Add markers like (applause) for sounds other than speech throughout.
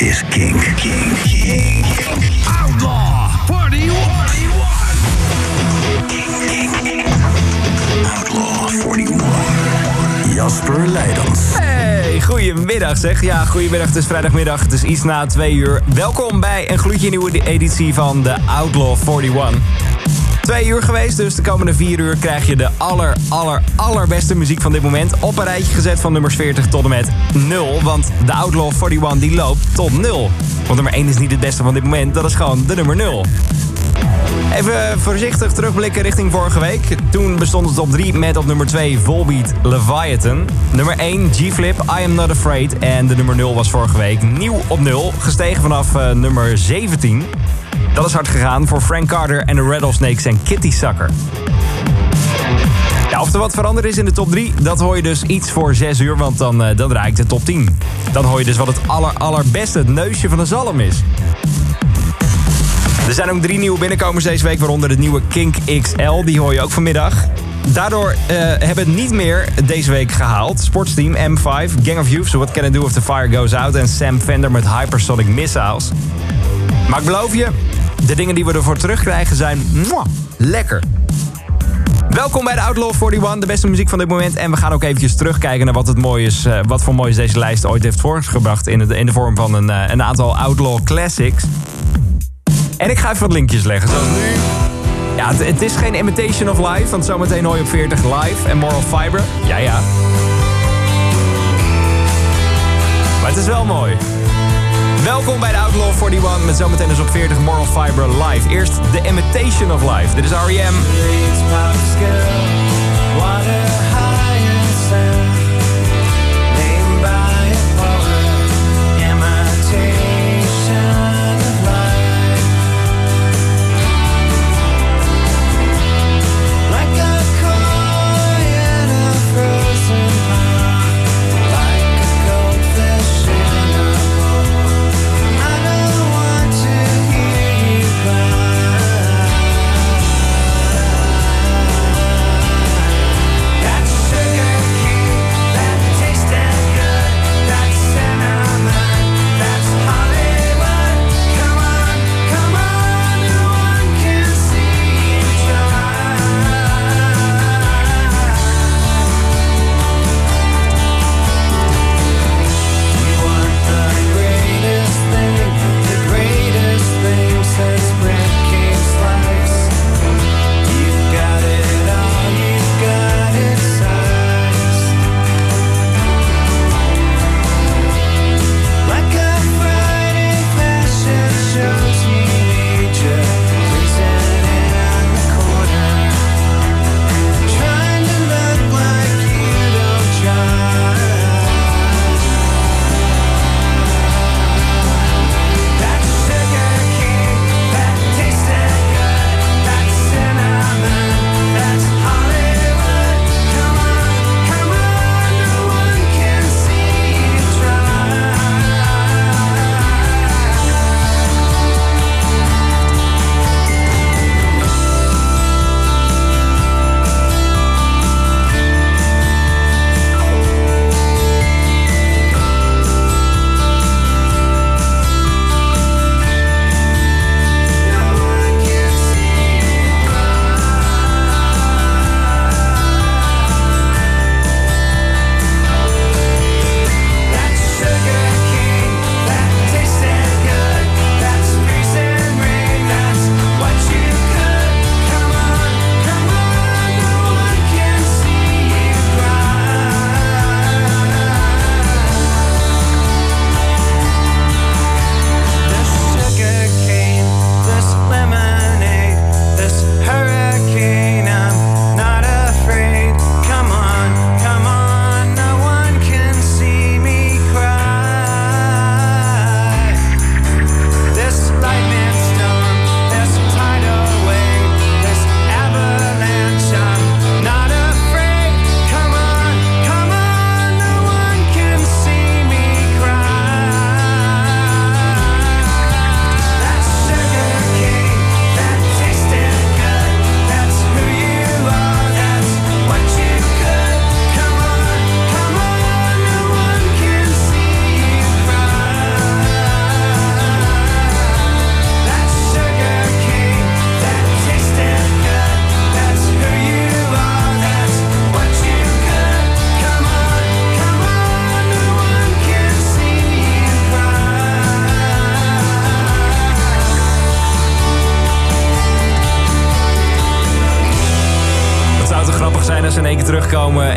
is King. King. King. Outlaw 41. Outlaw 41. Jasper Leidens. Hey, goedemiddag zeg. Ja, goedemiddag. Het is vrijdagmiddag. Het is iets na twee uur. Welkom bij een gloedje nieuwe editie van de Outlaw 41. Twee uur geweest, dus de komende vier uur krijg je de aller, aller, allerbeste muziek van dit moment. Op een rijtje gezet van nummers 40 tot en met 0. Want de Outlaw 41 die loopt tot 0. Want nummer 1 is niet het beste van dit moment, dat is gewoon de nummer 0. Even voorzichtig terugblikken richting vorige week. Toen bestond het op 3 met op nummer 2 Volbeat Leviathan. Nummer 1 G-Flip I Am Not Afraid. En de nummer 0 was vorige week nieuw op 0. Gestegen vanaf uh, nummer 17. Dat is hard gegaan voor Frank Carter en de Rattlesnakes en Kitty Sucker. Ja, of er wat veranderd is in de top 3, dat hoor je dus iets voor 6 uur, want dan, uh, dan draai de top 10. Dan hoor je dus wat het aller, allerbeste, het neusje van de zalm is. Er zijn ook drie nieuwe binnenkomers deze week, waaronder de nieuwe Kink XL. Die hoor je ook vanmiddag. Daardoor uh, hebben het niet meer deze week gehaald. Sportsteam, M5, Gang of Youth, So What Can I Do If The Fire Goes Out... en Sam Fender met Hypersonic Missiles. Maar ik beloof je, de dingen die we ervoor terugkrijgen zijn mwah, lekker. Welkom bij de Outlaw 41, de beste muziek van dit moment. En we gaan ook eventjes terugkijken naar wat, het mooie is, uh, wat voor moois deze lijst ooit heeft voortgebracht... in in de vorm van een, uh, een aantal Outlaw Classics... En ik ga even wat linkjes leggen, zoals nu. Ja, het, het, is geen imitation of life, want zometeen hoor je op 40 live en Moral Fiber. Ja, ja. Maar het is wel mooi. Welkom bij de Outlaw 41 met zometeen dus op 40 Moral Fiber live. Eerst de imitation of life. Dit is R.E.M.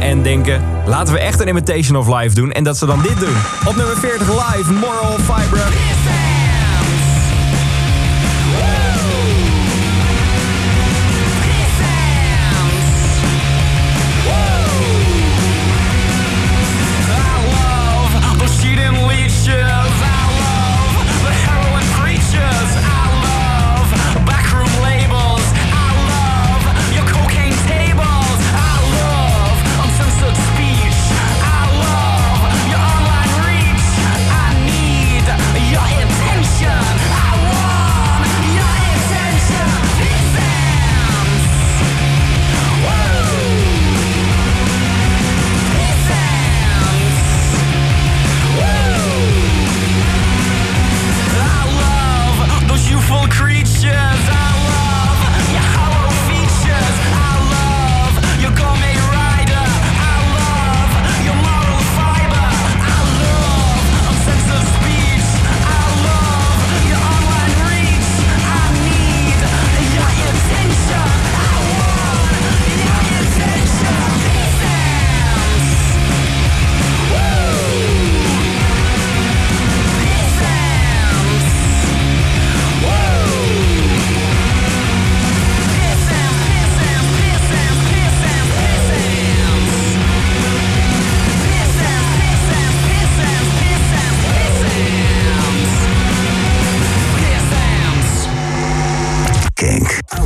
en denken... laten we echt een imitation of live doen. En dat ze dan dit doen. Op nummer 40 live, Moral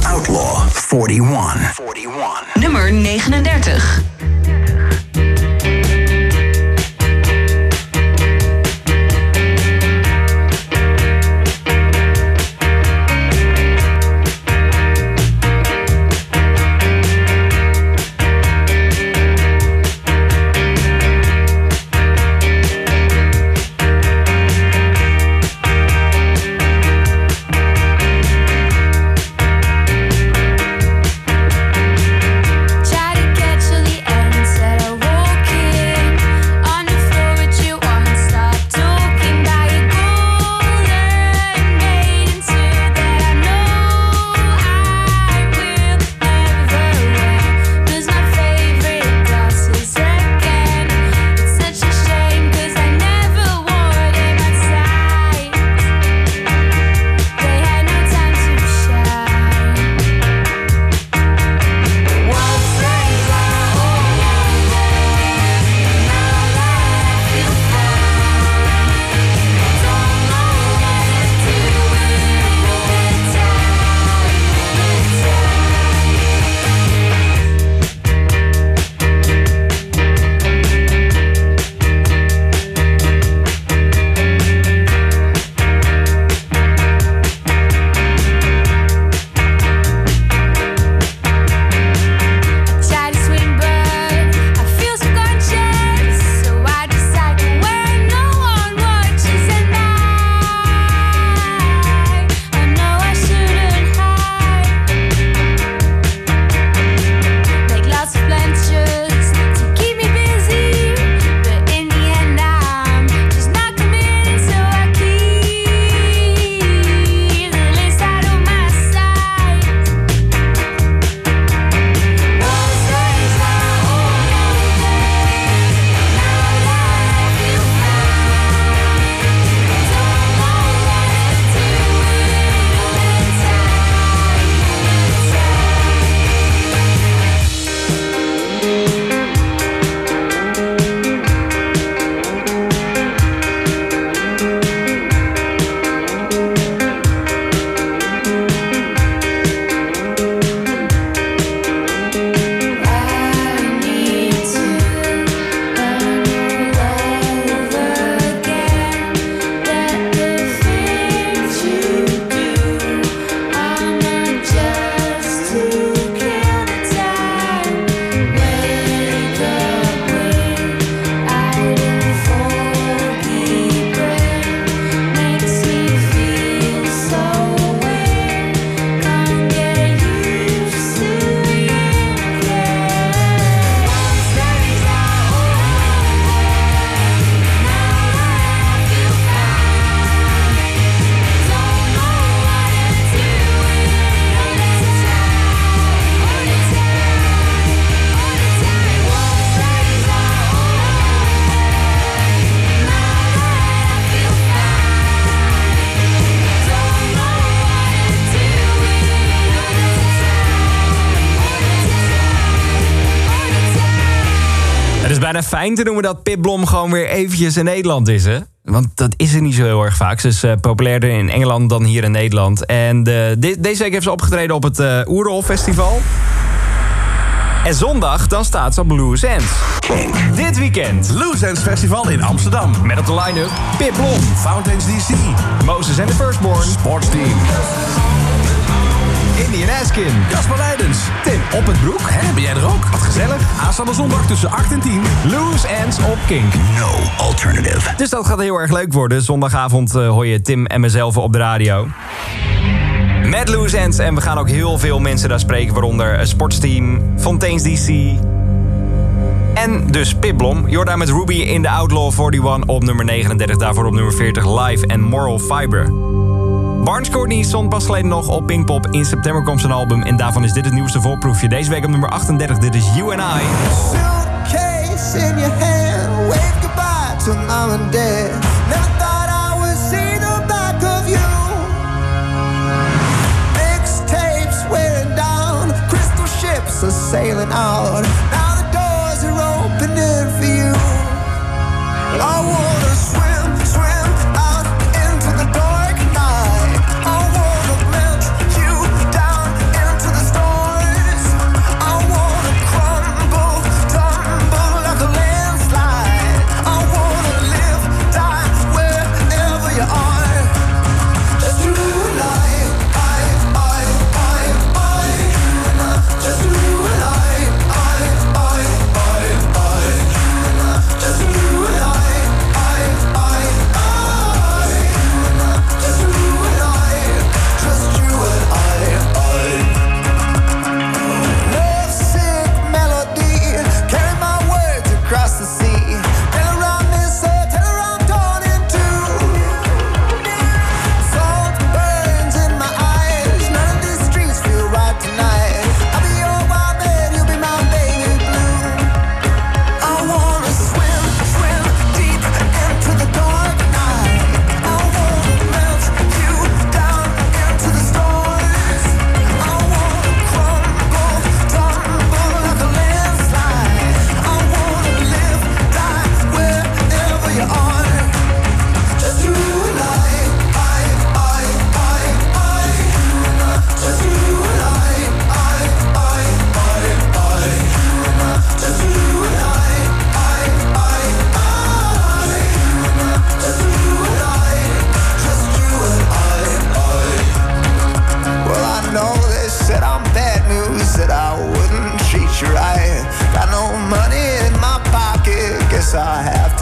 Outlaw 41. 41. Nummer 39. Bijna fijn te noemen dat Pip Blom gewoon weer eventjes in Nederland is, hè? Want dat is er niet zo heel erg vaak. Ze is uh, populairder in Engeland dan hier in Nederland. En de, de, deze week heeft ze opgetreden op het uh, Oerol Festival. En zondag dan staat ze op Loose Ends. Dit weekend. Loose Ends Festival in Amsterdam. Met op de line-up Pip Blom. Fountains DC. Moses en de Firstborn. Sportsteam. Indian Askin. Jasper Leidens. Tim op het broek. Hè, ben jij er ook? Wat gezellig. Aanstaande zondag tussen 8 en 10. Loose Ends op Kink. No alternative. Dus dat gaat heel erg leuk worden. Zondagavond uh, hoor je Tim en mezelf op de radio. Met Loose Ends. En we gaan ook heel veel mensen daar spreken. Waaronder een sportsteam, Fontaine's DC... En dus Pipblom. Jorda met Ruby in de Outlaw 41 op nummer 39. Daarvoor op nummer 40 Live en Moral Fiber. Barnes Courtney stond pas geleden nog op Pinkpop. In september komt zijn album en daarvan is dit het nieuwste voorproefje. Deze week op nummer 38, dit is You and I. Suitcase in your hand, wave goodbye to mom and dad. Never thought I would see the back of you. Mixtapes wearing down, crystal ships are sailing out.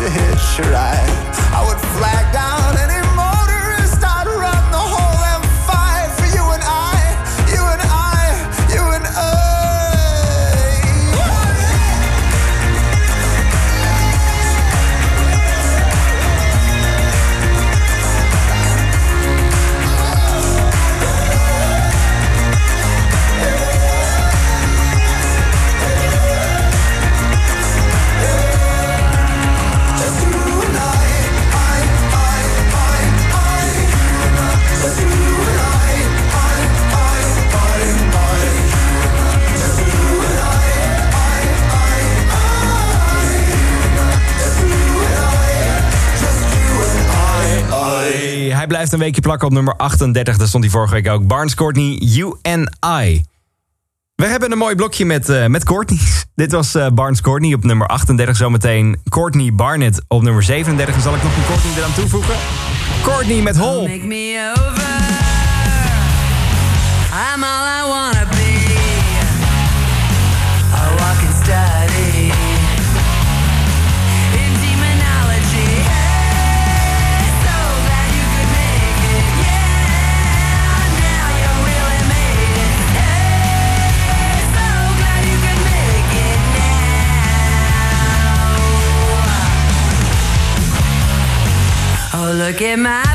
To hitch a ride. Een weekje plakken op nummer 38. Daar stond hij vorige week ook. Barnes Courtney, You and I. We hebben een mooi blokje met, eh met Courtney's. (laughs) Dit was eh, Barnes Courtney op nummer 38. Zometeen Courtney Barnett op nummer 37. En zal ik nog een Courtney eraan toevoegen? Courtney met Hol. I'm all I wanna. Look at my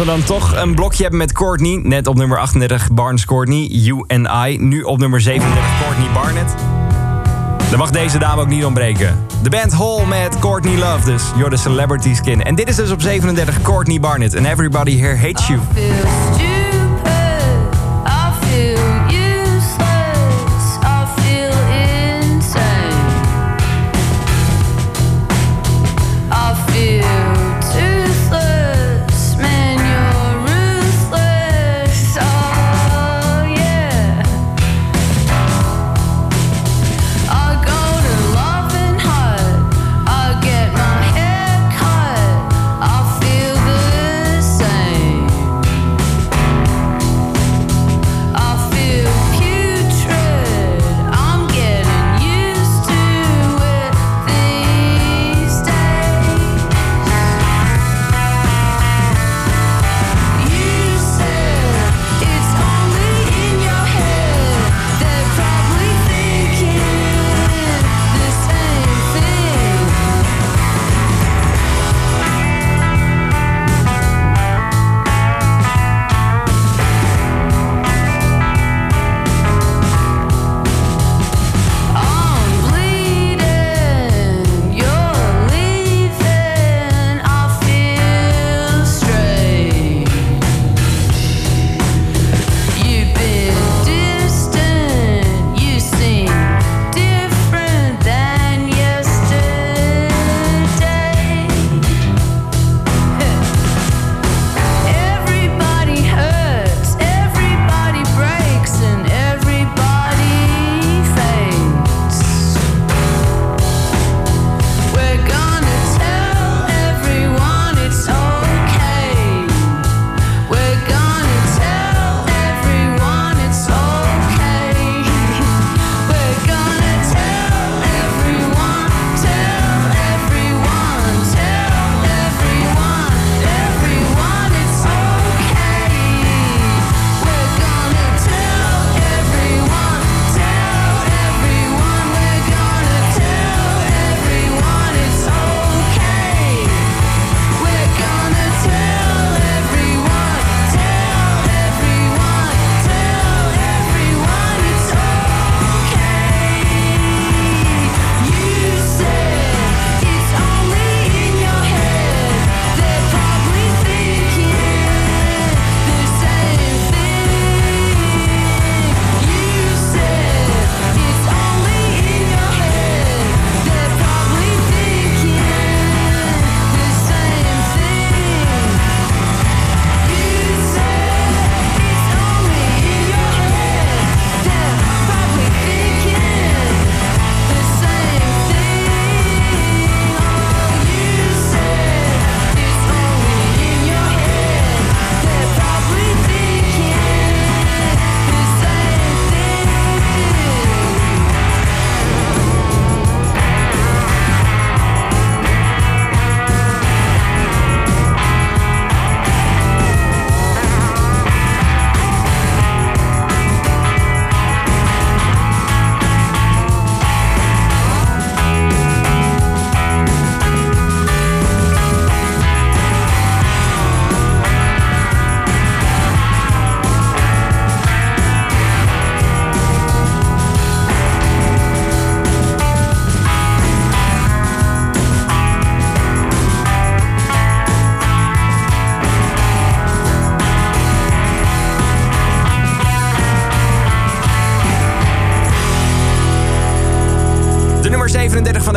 we dan toch een blokje hebben met Courtney. Net op nummer 38 Barnes Courtney, You and I. Nu op nummer 37 Courtney Barnett. Dan mag deze dame ook niet ontbreken. De band Hall met Courtney Love dus. You're the celebrity skin. En dit is dus op 37 Courtney Barnett. And everybody here hates you.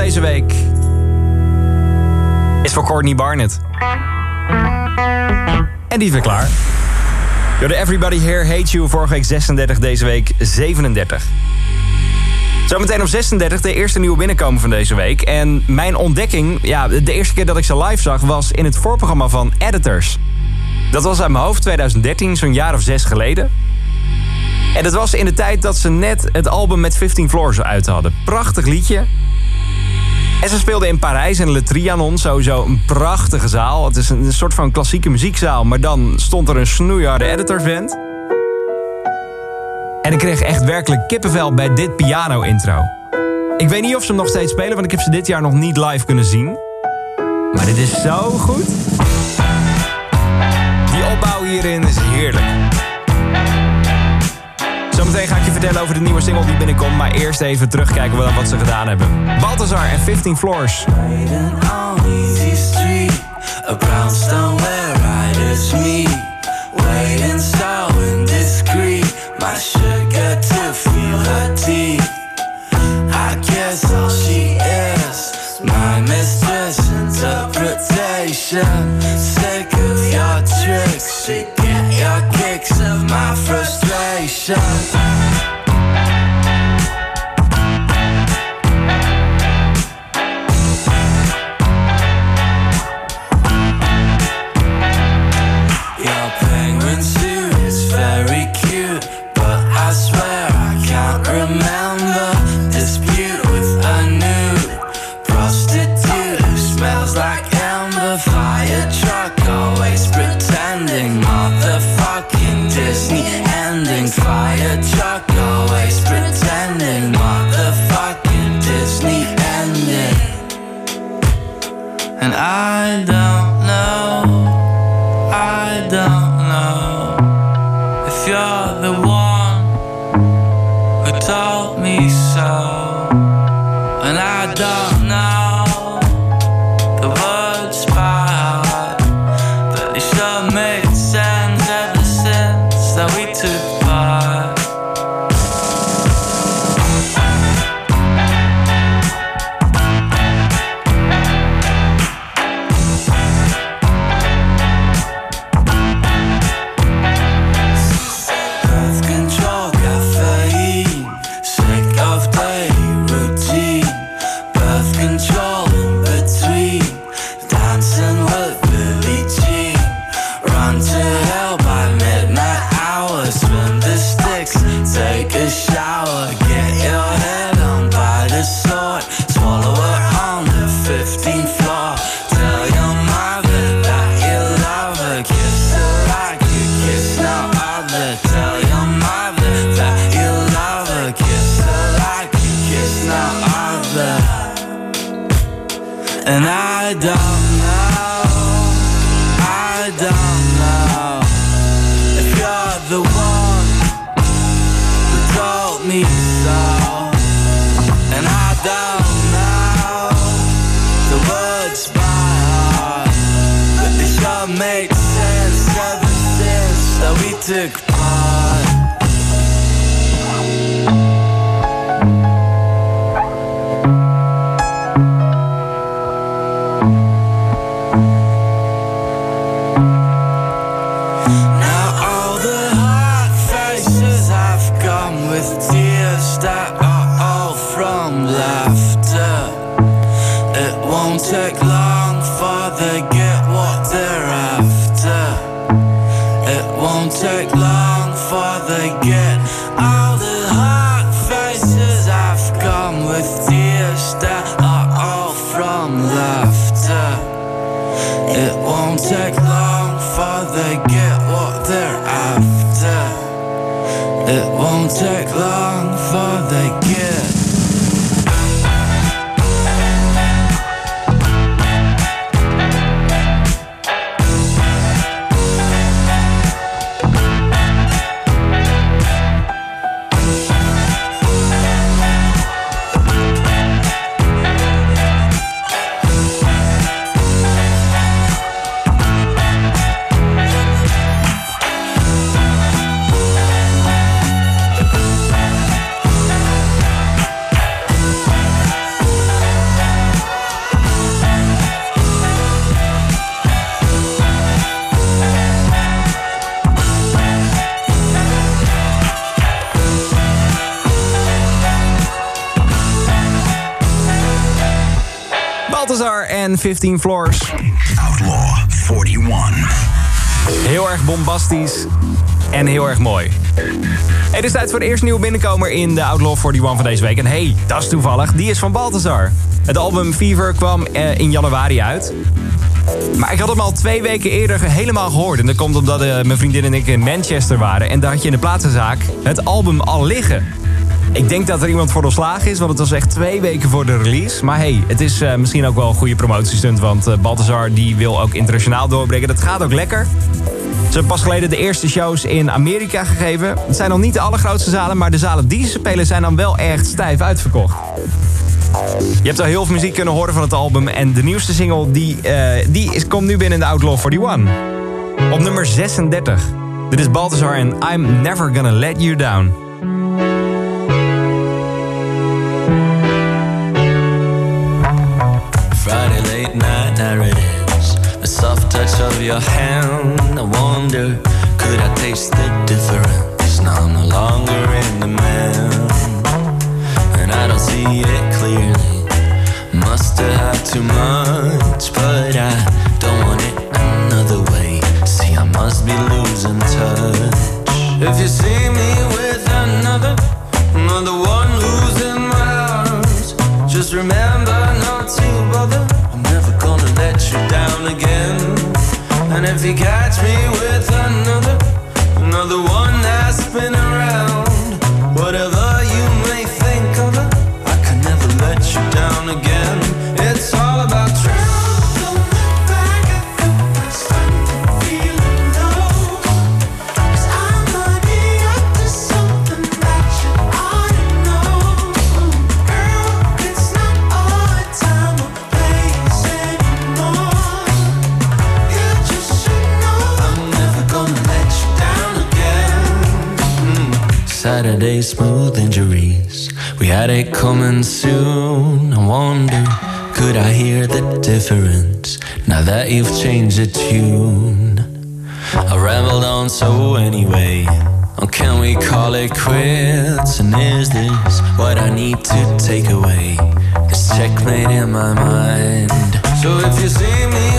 Deze week is voor Courtney Barnett. En die is klaar. Yo, de Everybody Here Hates You, vorige week 36, deze week 37. Zometeen op 36 de eerste nieuwe binnenkomen van deze week. En mijn ontdekking, ja, de eerste keer dat ik ze live zag... was in het voorprogramma van Editors. Dat was uit mijn hoofd 2013, zo'n jaar of zes geleden. En dat was in de tijd dat ze net het album met 15 Floors uit hadden. Prachtig liedje. En ze speelden in Parijs en Le Trianon, sowieso een prachtige zaal. Het is een soort van klassieke muziekzaal, maar dan stond er een snoeiharde editorvent. En ik kreeg echt werkelijk kippenvel bij dit piano-intro. Ik weet niet of ze hem nog steeds spelen, want ik heb ze dit jaar nog niet live kunnen zien. Maar dit is zo goed. Die opbouw hierin is heerlijk. Zometeen ga ik je vertellen over de nieuwe single die binnenkomt. Maar eerst even terugkijken wat, ze gedaan hebben. Balthazar en 15 Floors. A brownstone where riders meet Waiting so indiscreet My sugar to feel her teeth I guess all she is My mistress interpretation Sick of your tricks She get your kicks of my frustration shot. And I 15 Floors. Outlaw 41. Heel erg bombastisch en heel erg mooi. Het is tijd voor de eerste nieuwe binnenkomer in de Outlaw 41 van deze week. En hey, dat is toevallig, die is van Balthazar. Het album Fever kwam eh, in januari uit. Maar ik had hem al twee weken eerder helemaal gehoord. En dat komt omdat eh, mijn vriendin en ik in Manchester waren. En daar had je in de plaatsenzaak het album al liggen. Ik denk dat er iemand voor ontslagen is, want het was echt twee weken voor de release. Maar hey, het is eh, misschien ook wel een goede promotiestunt, want uh, Balthazar die wil ook internationaal doorbreken. Dat gaat ook lekker. Ze hebben pas geleden de eerste shows in Amerika gegeven. Het zijn nog niet de allergrootste zalen, maar de zalen die ze spelen zijn dan wel echt stijf uitverkocht. Je hebt al heel veel muziek kunnen horen van het album en de nieuwste single die, eh, die is, komt nu binnen de Outlaw 41. Op nummer 36. Dit is Balthazar en I'm Never Gonna Let You Down. Your hand. I wonder, could I taste the difference? Now I'm no longer in the man, and I don't see it clearly. Must have had too much, but I don't want it another way. See, I must be losing touch. If you see if you catch me with another, another one that's been around, you've changed the tune? I rambled on so anyway. Or can we call it quits? And is this what I need to take away? This checkmate in my mind. So if you see me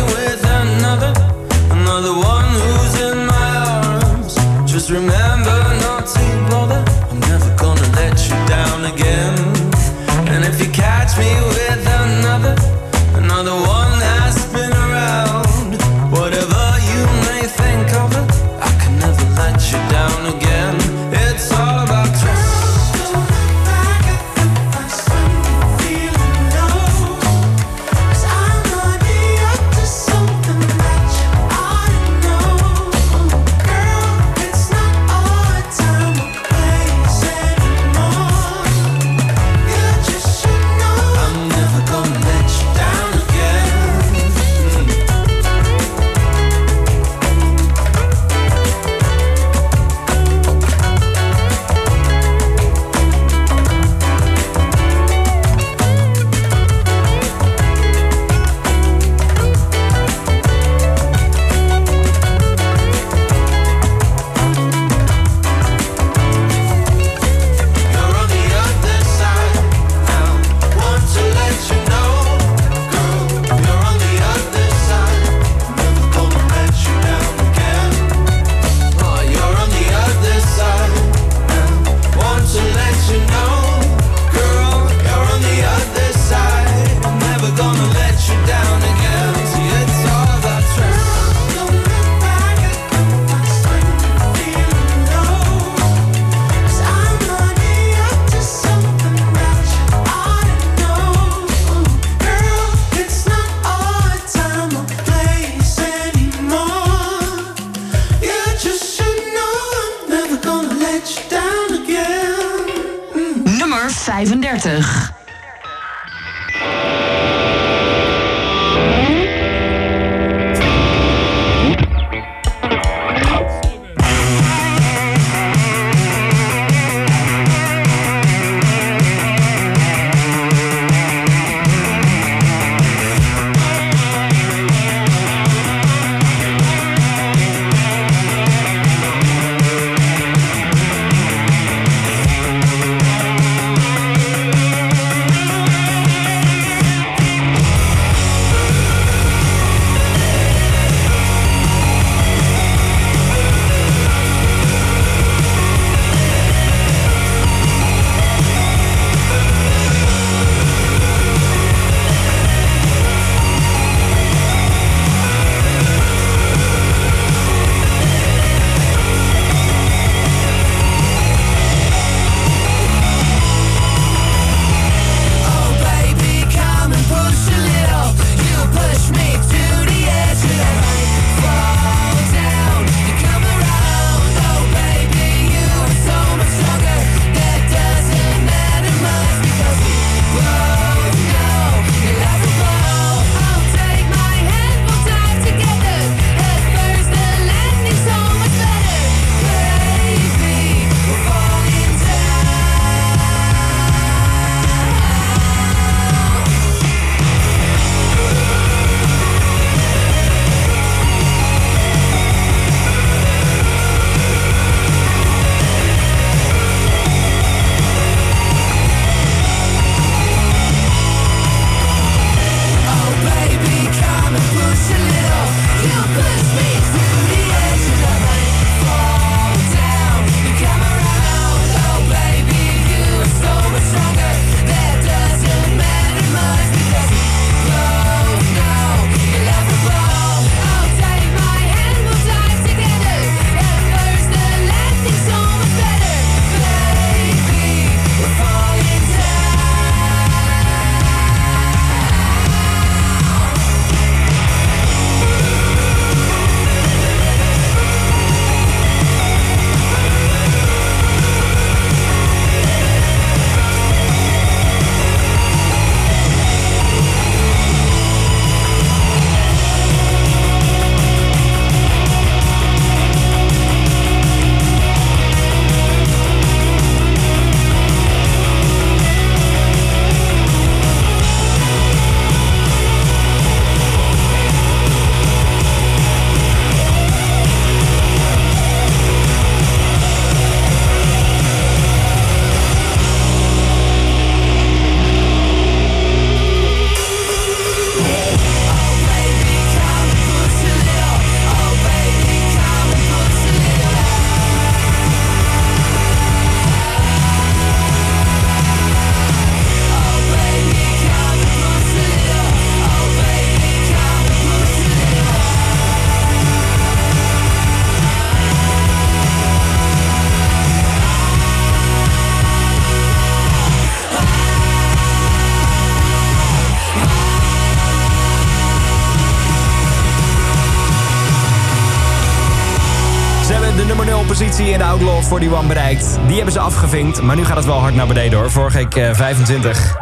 in de Outlaw 41 bereikt. Die hebben ze afgevinkt, maar nu gaat het wel hard naar beneden hoor. Vorige week eh, 25.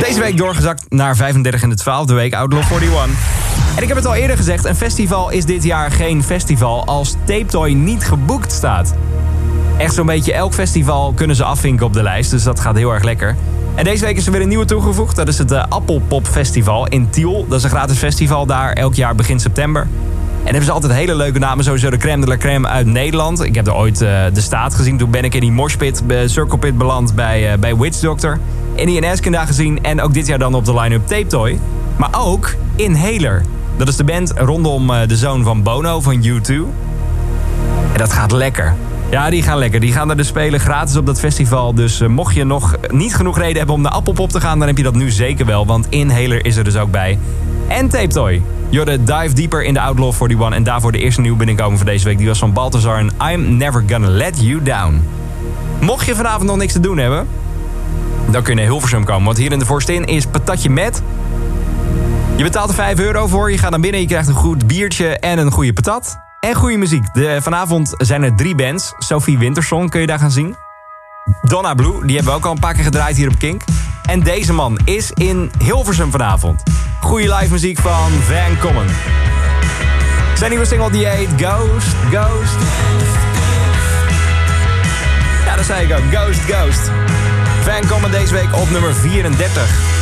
Deze week doorgezakt naar 35 in de 12e week Outlaw 41. En ik heb het al eerder gezegd, een festival is dit jaar geen festival als Tape Toy niet geboekt staat. Echt zo'n beetje elk festival kunnen ze afvinken op de lijst, dus dat gaat heel erg lekker. En deze week is er weer een nieuwe toegevoegd. Dat is het eh, Appelpop Festival in Tiel. Dat is een gratis festival daar, elk jaar begin september. En hebben ze altijd hele leuke namen. Sowieso de crème de la crème uit Nederland. Ik heb er ooit eh, de staat gezien. Toen ben ik in die moshpit, uh, circle pit beland bij, eh, bij Witch Doctor. En daar gezien. En ook dit jaar dan op de line-up Tape Toy. Maar ook Inhaler. Dat is de band rondom eh, de zoon van Bono van U2. En dat gaat lekker. Ja, die gaan lekker. Die gaan er dus spelen gratis op dat festival. Dus eh, mocht je nog niet genoeg reden hebben om naar Appelpop te gaan... dan heb je dat nu zeker wel, want Inhaler is er dus ook bij. En Tape Toy. Jorde Dive Deeper in de Outlaw 41. En daarvoor de eerste nieuwe binnenkomen van deze week. Die was van Balthazar en I'm Never Gonna Let You Down. Mocht je vanavond nog niks te doen hebben... dan kun je naar Hilversum komen. Want hier in de Forstin is patatje met... Je betaalt er 5 euro voor. Je gaat naar binnen, je krijgt een goed biertje en een goede patat. En goede muziek. De, vanavond zijn er drie bands. Sophie Winterson kun je daar gaan zien. Donna Blue, die hebben we ook al een paar keer gedraaid hier op Kink. En deze man is in Hilversum vanavond. Goede live muziek van Van Common. Zijn nieuwe single die heet Ghost, Ghost. Ja, dat zei ik ook. Ghost, Ghost. Van Common deze week op nummer 34.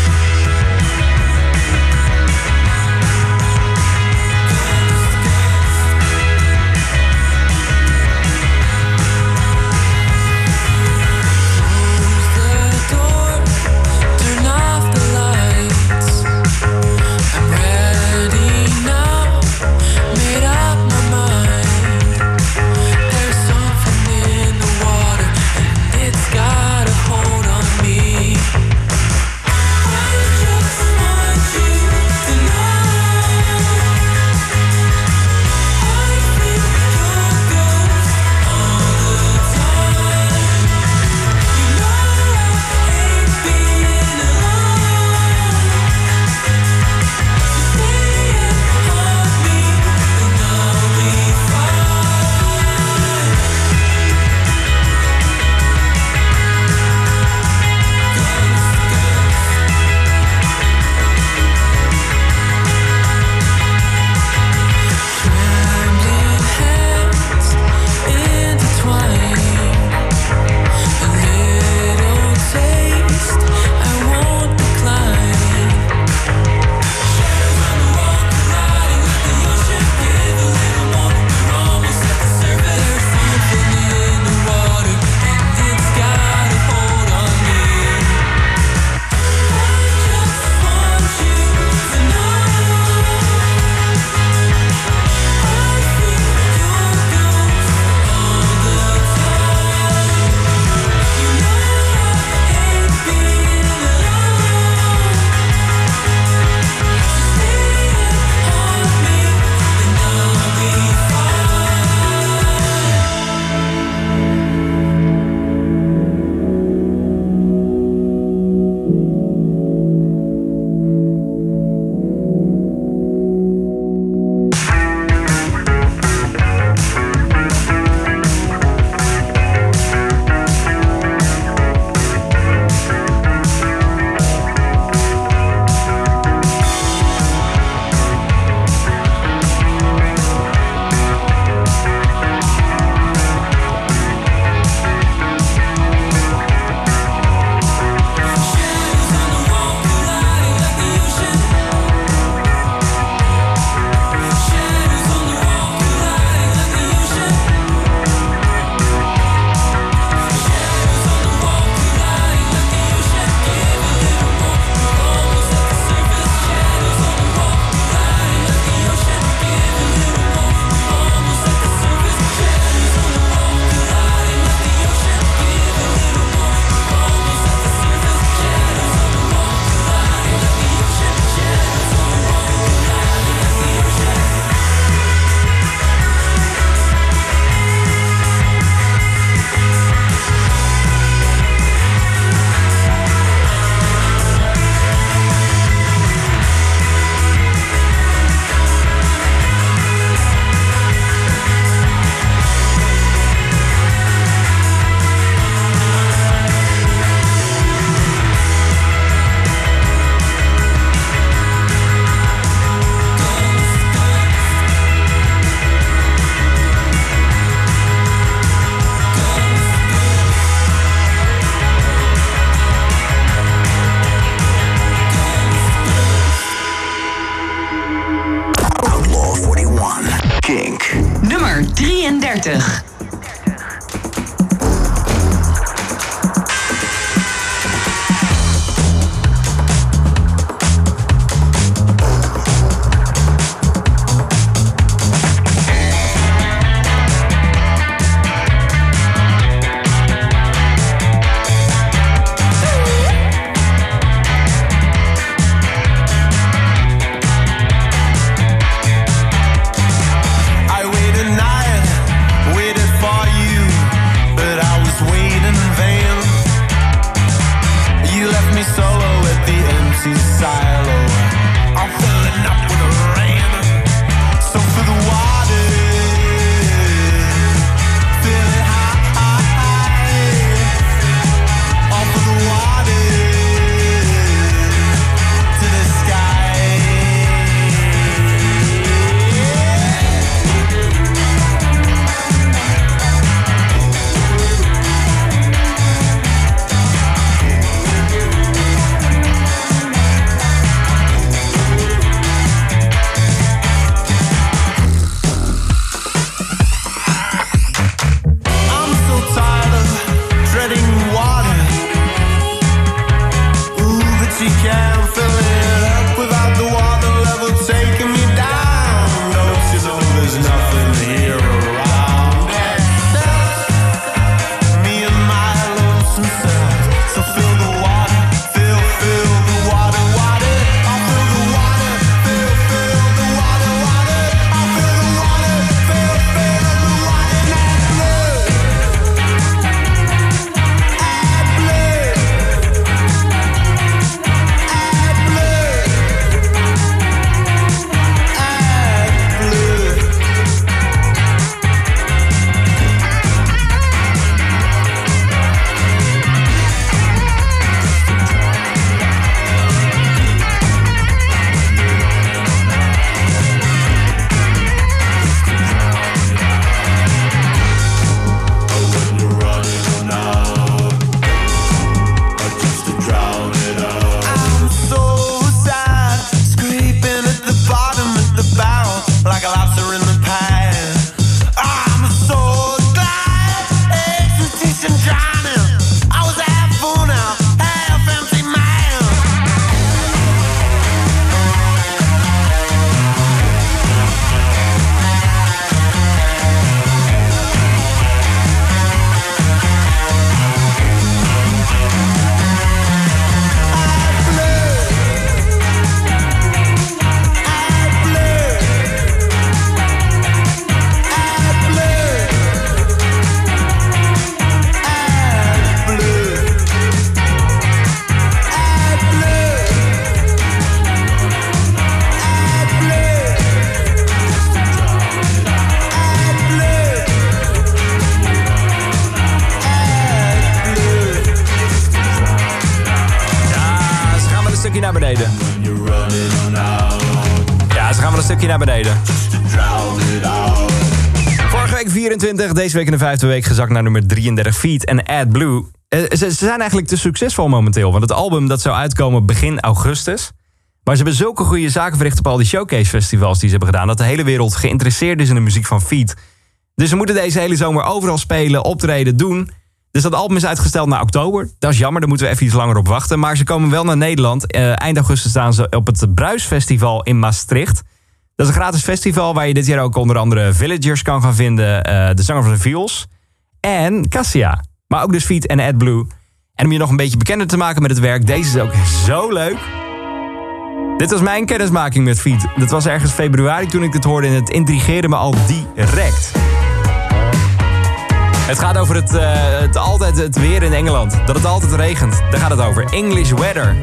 24, deze week in de vijfde week gezakt naar nummer 33 Feet en Ad Blue. Eh, Ze, ze zijn eigenlijk te succesvol momenteel. Want het album dat zou uitkomen begin augustus. Maar ze hebben zulke goede zaken verricht op al die showcase festivals die ze hebben gedaan... dat de hele wereld geïnteresseerd is in de muziek van Feet. Dus ze moeten deze hele zomer overal spelen, optreden, doen. Dus dat album is uitgesteld naar oktober. Dat is jammer, daar moeten we even iets langer op wachten. Maar ze komen wel naar Nederland. Eh, eind augustus staan ze op het Bruisfestival in Maastricht. Dat is een gratis festival waar je dit jaar ook onder andere Villagers kan gaan vinden. eh, de zanger van de Viols. En Cassia. Maar ook dus Feet en AdBlue. En om je nog een beetje bekender te maken met het werk. Deze is ook zo leuk. Dit was mijn kennismaking met Feet. Dat was ergens februari toen ik dit hoorde. En het intrigeerde me al direct. Het gaat over het, eh, het, altijd het weer in Engeland. Dat het altijd regent. Daar gaat het over. English weather.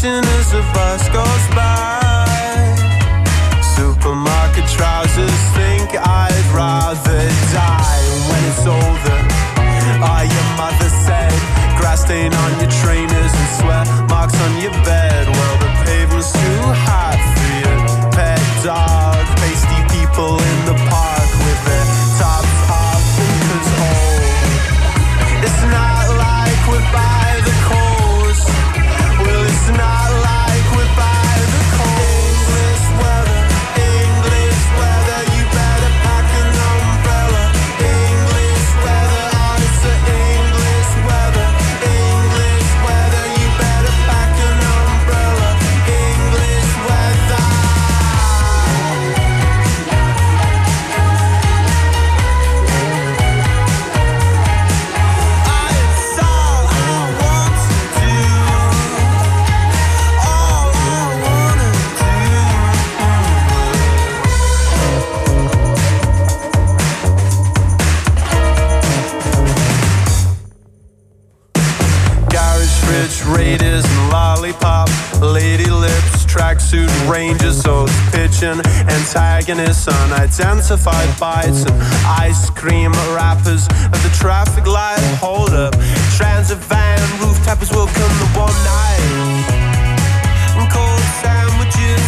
Watching as the bus goes by. Supermarket trousers think I'd rather die when it's over. Ah, your mother said, grass stain on your trainers and sweat marks on your bed. Well, the pavement's too hot for your pet dog. lollipop, lady lips, tracksuit ranges, oath pigeon, antagonists, unidentified bites, and ice cream wrappers at the traffic light. Hold up, transit van, rooftopers welcome the one night. And cold sandwiches,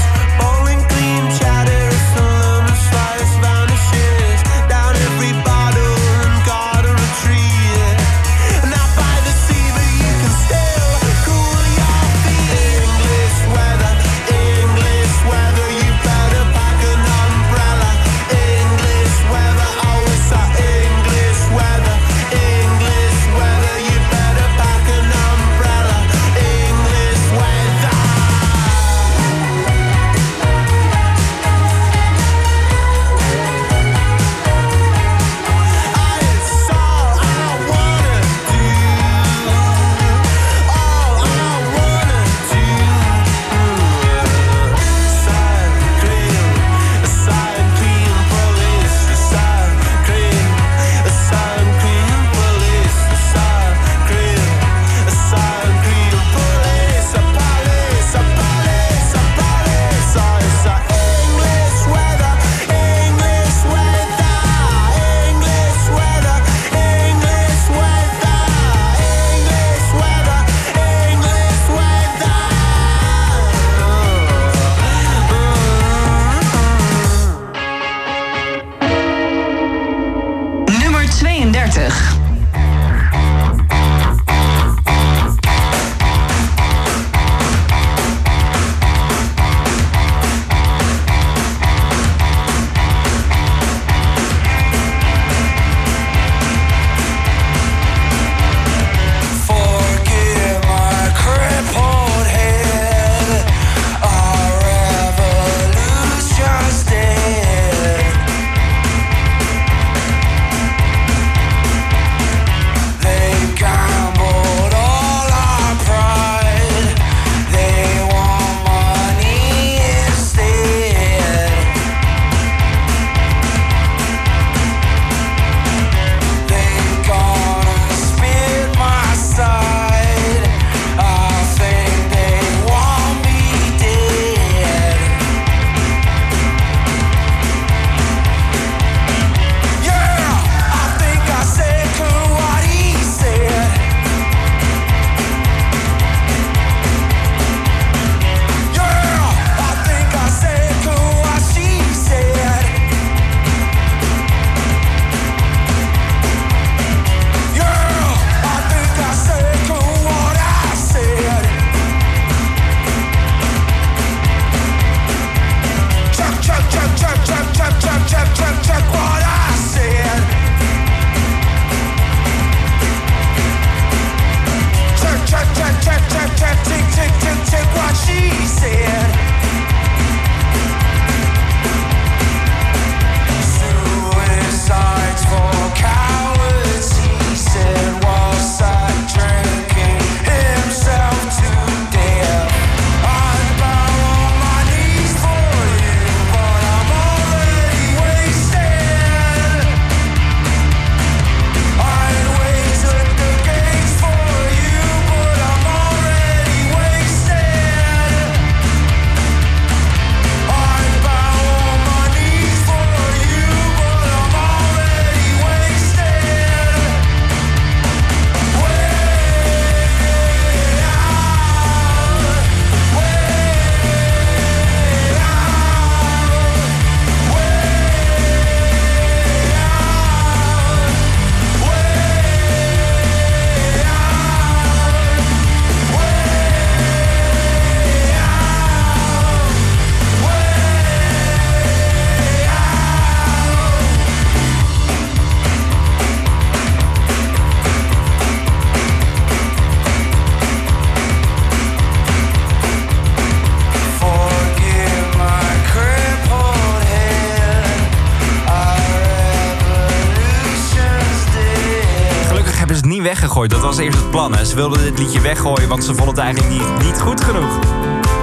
Ze wilden dit liedje weggooien, want ze vonden het eigenlijk niet, niet goed genoeg.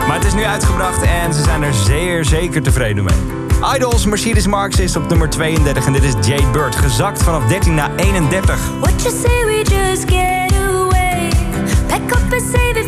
Maar het is nu uitgebracht en ze zijn er zeer zeker tevreden mee. Idols, Mercedes Marx is op nummer 32 en dit is Jade Bird, gezakt vanaf 13 naar 31. What you say we just get away, pack up and save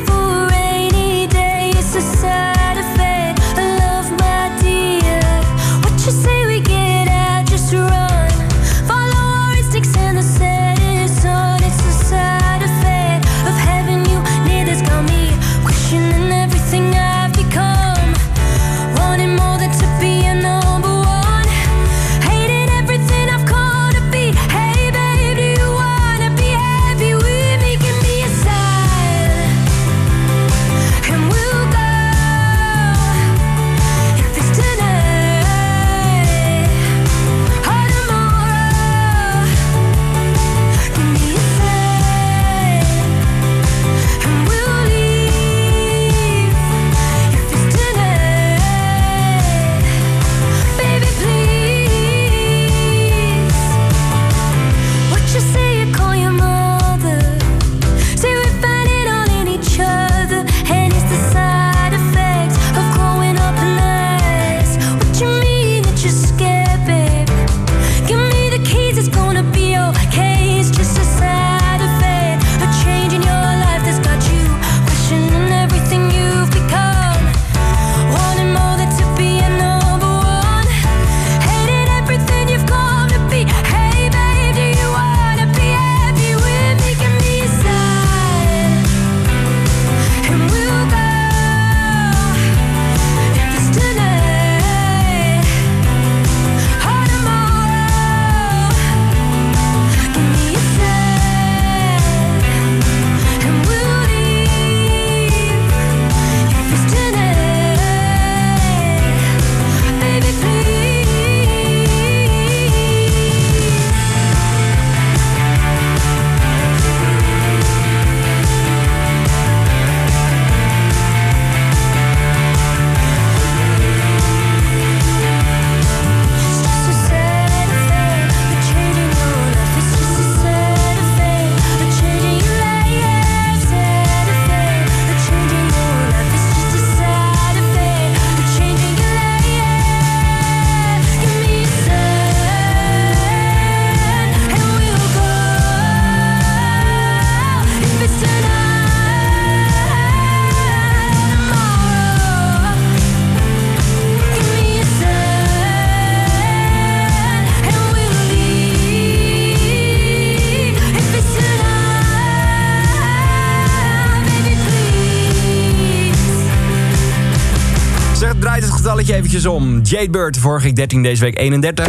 eventjes om. Jade Bird, vorige week 13, deze week 31.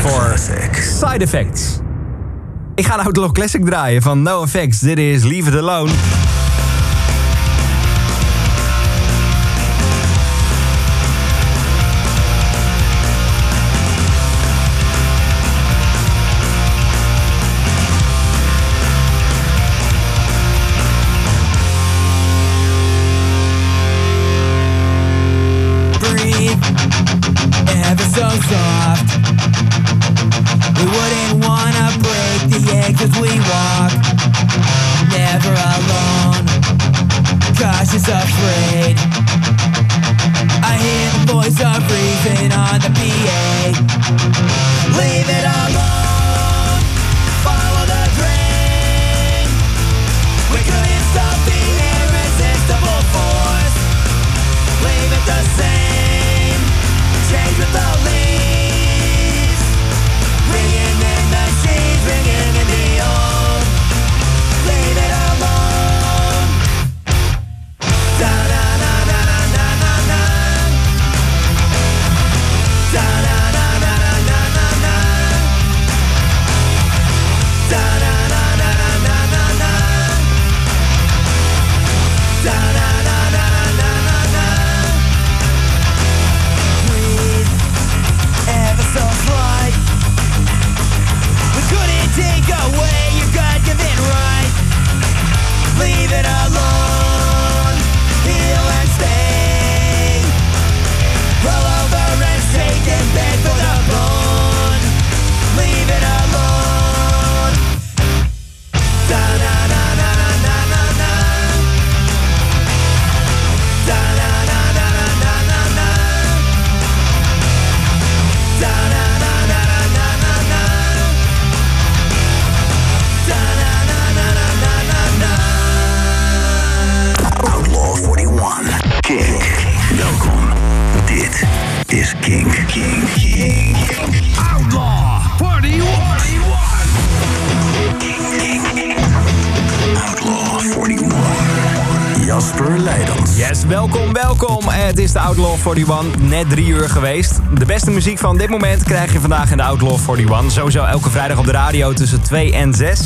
Voor Side Effects. Ik ga een Outlaw Classic draaien van No Effects. Dit is Leave It Alone. 41, net drie uur geweest. De beste muziek van dit moment krijg je vandaag in de Outlaw 41. Sowieso elke vrijdag op de radio tussen 2 en 6.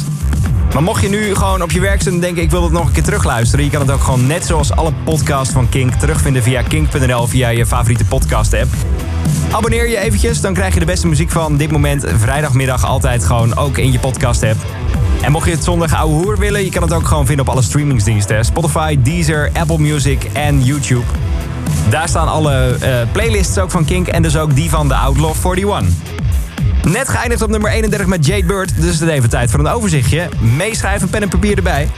Maar mocht je nu gewoon op je werk zitten en denken... ik wil het nog een keer terugluisteren... je kan het ook gewoon net zoals alle podcasts van Kink... terugvinden via kink.nl via je favoriete podcast-app. Abonneer je eventjes, dan krijg je de beste muziek van dit moment... vrijdagmiddag altijd gewoon ook in je podcast-app. En mocht je het zondag ouwe hoer willen... je kan het ook gewoon vinden op alle streamingsdiensten. Spotify, Deezer, Apple Music en YouTube. Daar staan alle eh, playlists ook van Kink... en dus ook die van de Outlaw 41. Net geëindigd op nummer 31 met Jade Bird. Dus het even tijd voor een overzichtje. Meeschrijven, pen en papier erbij.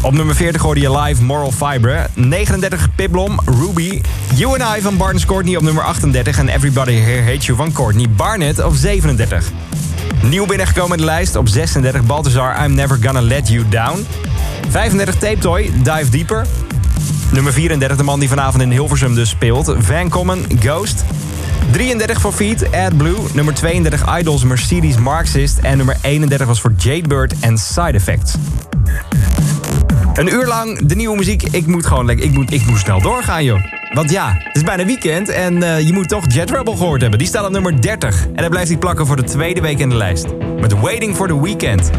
Op nummer 40 hoorde je live Moral Fiber. 39 Piblom, Ruby. You and I van Barnes Courtney op nummer 38. En Everybody Here Hates You van Courtney Barnett op 37. Nieuw binnengekomen in de lijst op 36 Balthazar I'm Never Gonna Let You Down. 35 Tape Toy, Dive Deeper. Nummer 34 de man die vanavond in Hilversum dus speelt. Van Common, Ghost. 33 voor Feet, AdBlue. Nummer 32 Idols, Mercedes Marxist. En nummer 31 was voor Jade Bird en Side Effects. Een uur lang de nieuwe muziek. Ik moet gewoon lekker. Ik moet, ik moet snel doorgaan, joh. Want ja, het is bijna weekend en eh, je moet toch Jet Rebel gehoord hebben. Die staat op nummer 30. En dan blijft hij plakken voor de tweede week in de lijst. Met Waiting for the Weekend.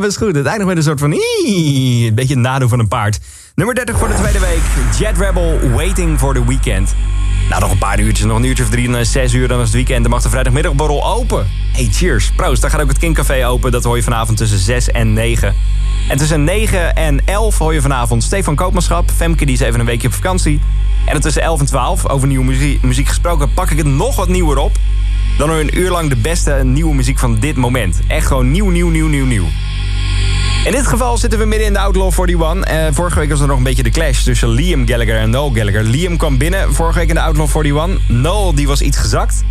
Best goed. Het eindigt met een soort van... Een beetje een nadoen van een paard. Nummer 30 voor de tweede week. Jet Rebel, Waiting for the Weekend. Nou, nog een paar uurtjes. Nog een uurtje of drie, dan is zes uur, dan is het weekend. Dan mag de vrijdagmiddagborrel open. Hey, cheers. Proost. Daar gaat ook het Kinkcafé open. Dat hoor je vanavond tussen 6 en 9. En tussen 9 en 11 hoor je vanavond Stefan Koopmanschap. Femke die is even een weekje op vakantie. En dan tussen 11 en 12, over nieuwe muziek, muziek gesproken, pak ik het nog wat nieuwer op. Dan hoor je een uur lang de beste nieuwe muziek van dit moment. Echt gewoon nieuw, nieuw, nieuw, nieuw, nieuw. In dit geval zitten we midden in de Outlaw 41. Eh, vorige week was er nog een beetje de clash tussen Liam Gallagher en Noel Gallagher. Liam kwam binnen vorige week in de Outlaw 41. Noel die was iets gezakt.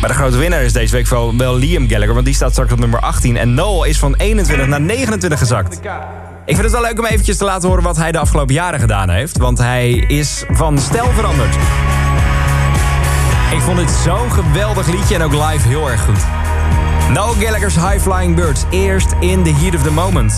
Maar de grote winnaar is deze week wel, wel Liam Gallagher, want die staat straks op nummer 18. En Noel is van 21 naar 29 gezakt. Ik vind het wel leuk om eventjes te laten horen wat hij de afgelopen jaren gedaan heeft. Want hij is van stijl veranderd. Ik vond dit zo'n geweldig liedje en ook live heel erg goed. Noel Gallagher's High Flying Birds. Eerst in the heat of the moment.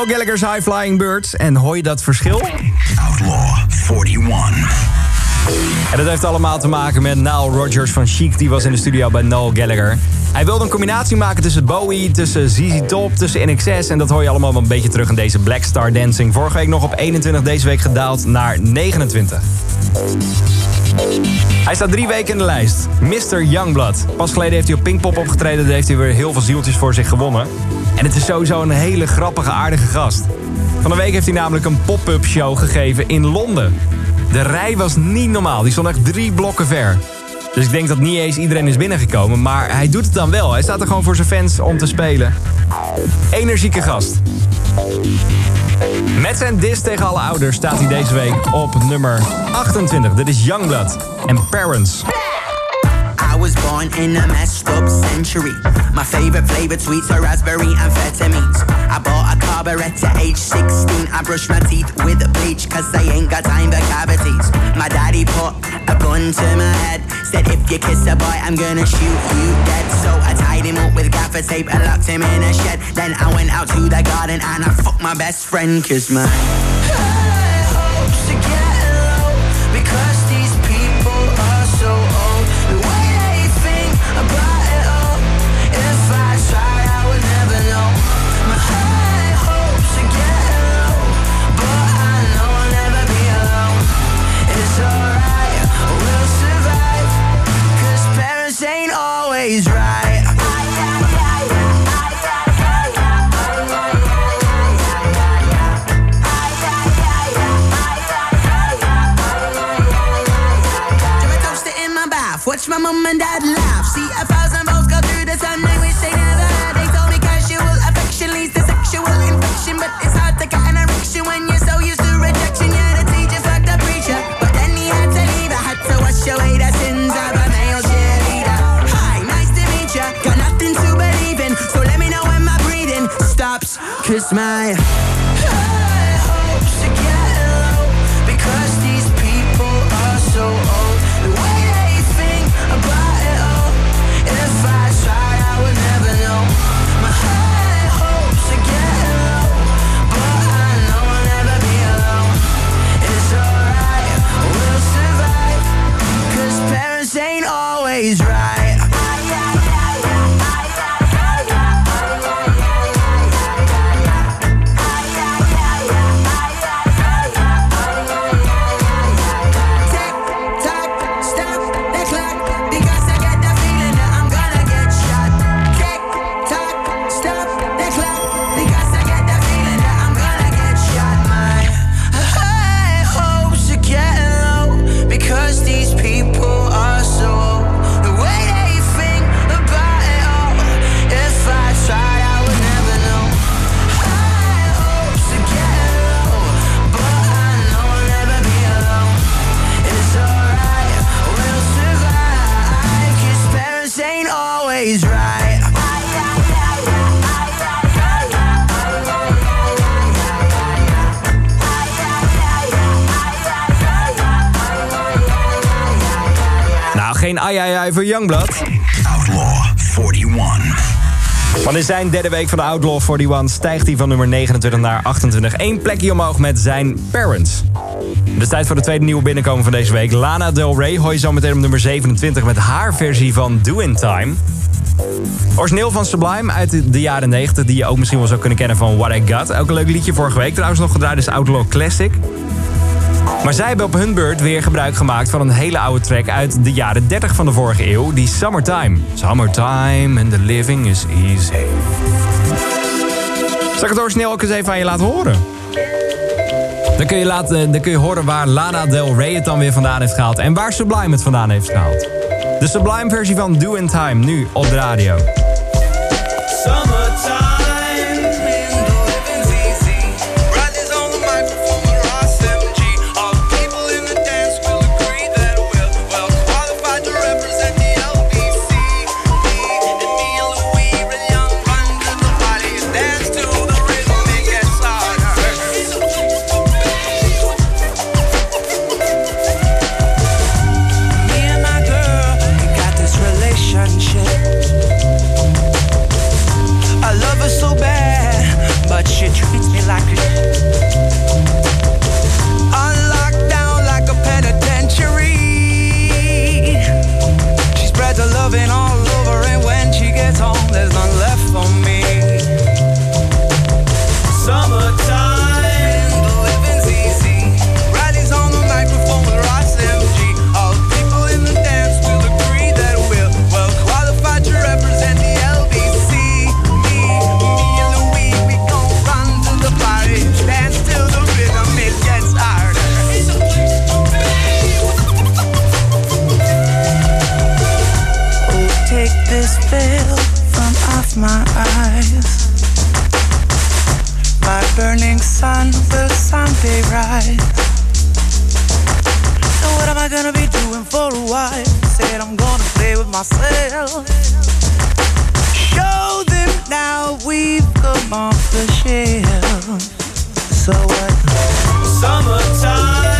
Nou, Gallagher's High Flying Birds. En hoor je dat verschil? Outlaw 41. En dat heeft allemaal te maken met Nile Rodgers van Chic. Die was in de studio bij Noel Gallagher. Hij wilde een combinatie maken tussen Bowie, tussen ZZ Top, tussen NXS. En dat hoor je allemaal wel een beetje terug in deze Black Star Dancing. Vorige week nog op 21, deze week gedaald naar 29. Hij staat drie weken in de lijst. Mr. Youngblood. Pas geleden heeft hij op Pinkpop opgetreden. Daar heeft hij weer heel veel zieltjes voor zich gewonnen. En het is sowieso een hele grappige, aardige gast. Van de week heeft hij namelijk een pop-up show gegeven in Londen. De rij was niet normaal. Die stond echt drie blokken ver. Dus ik denk dat niet eens iedereen is binnengekomen. Maar hij doet het dan wel. Hij staat er gewoon voor zijn fans om te spelen. Energieke gast. Met zijn dis tegen alle ouders staat hij deze week op nummer 28. Dit is Youngblood en Parents. Was born in a messed up century. My favorite flavored sweets are raspberry and amphetamines. I bought a carburetor at age 16. I brushed my teeth with bleach cause I ain't got time for cavities. My daddy put a gun to my head. Said if you kiss a boy, I'm gonna shoot you dead. So I tied him up with gaffer tape and locked him in a shed. Then I went out to the garden and I fucked my best friend cause my Cause my high hopes are getting low. Because these people are so old. The way they think about it all. If I tried, I would never know. My high hopes are getting low. But I know I'll never be alone. It's alright, we'll survive. Cause parents ain't always right. Geen ai ai ai voor Youngblood. Outlaw 41. Want in zijn derde week van de Outlaw 41 stijgt hij van nummer 29 naar 28. Eén plekje omhoog met zijn Parents. Het is tijd voor de tweede nieuwe binnenkomen van deze week. Lana Del Rey hoor je zo meteen op nummer 27 met haar versie van Do In Time. Origineel van Sublime uit de- de jaren 90, die je ook misschien wel zou kunnen kennen van What I Got. Ook een leuk liedje vorige week trouwens nog gedraaid, is Outlaw Classic. Maar zij hebben op hun beurt weer gebruik gemaakt van een hele oude track uit de jaren 30 van de vorige eeuw, die Summertime. Summertime and the living is easy. Zal ik het origineel ook eens even aan je laten horen? Dan kun je, laten, dan kun je horen waar Lana Del Rey het dan weer vandaan heeft gehaald en waar Sublime het vandaan heeft gehaald. De Sublime versie van Do In Time, nu op de radio. While? Said I'm gonna play with myself. Show them now we've come off the shelf. So what? Summertime,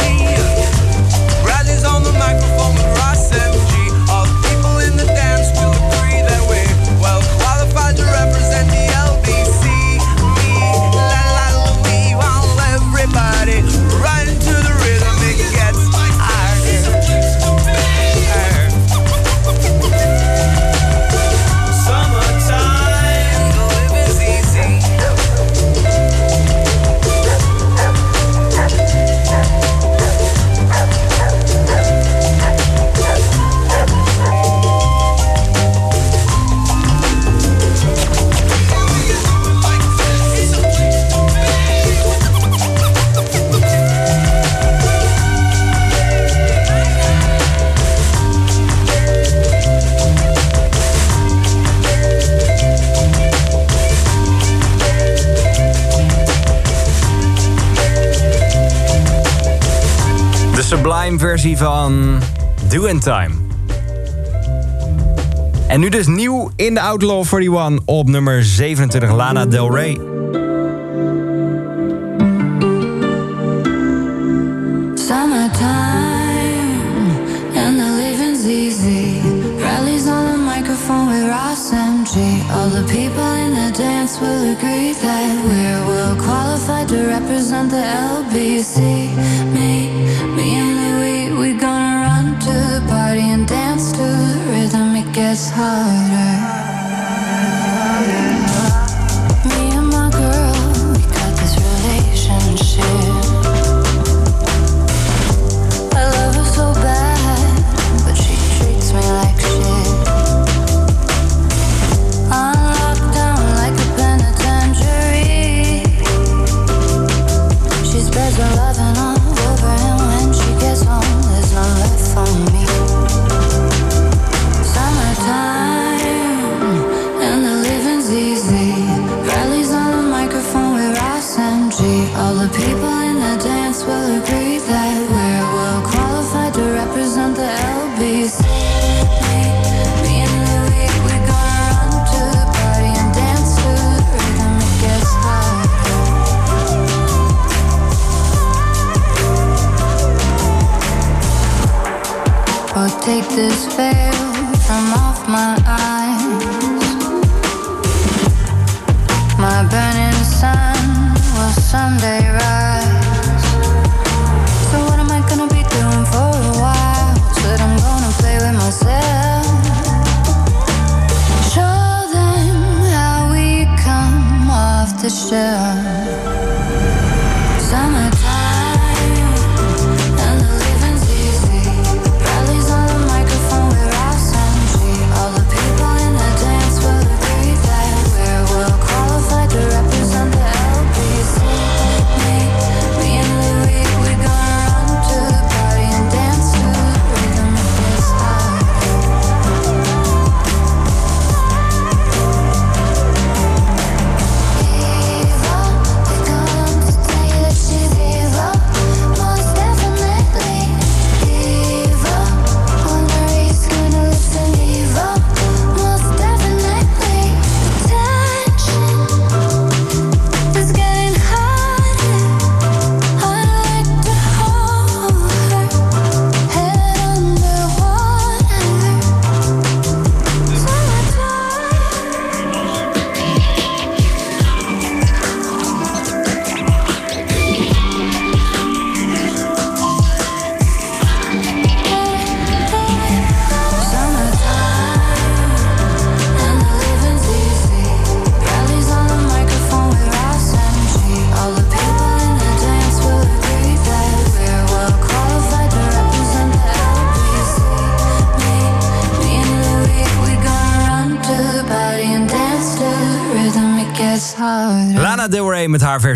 Time versie van Do in Time. En nu dus nieuw in de Outlaw 41 op nummer 27 Lana Del Rey. All the people in the dance will agree that we're well qualified to represent the LBC. Me. 사랑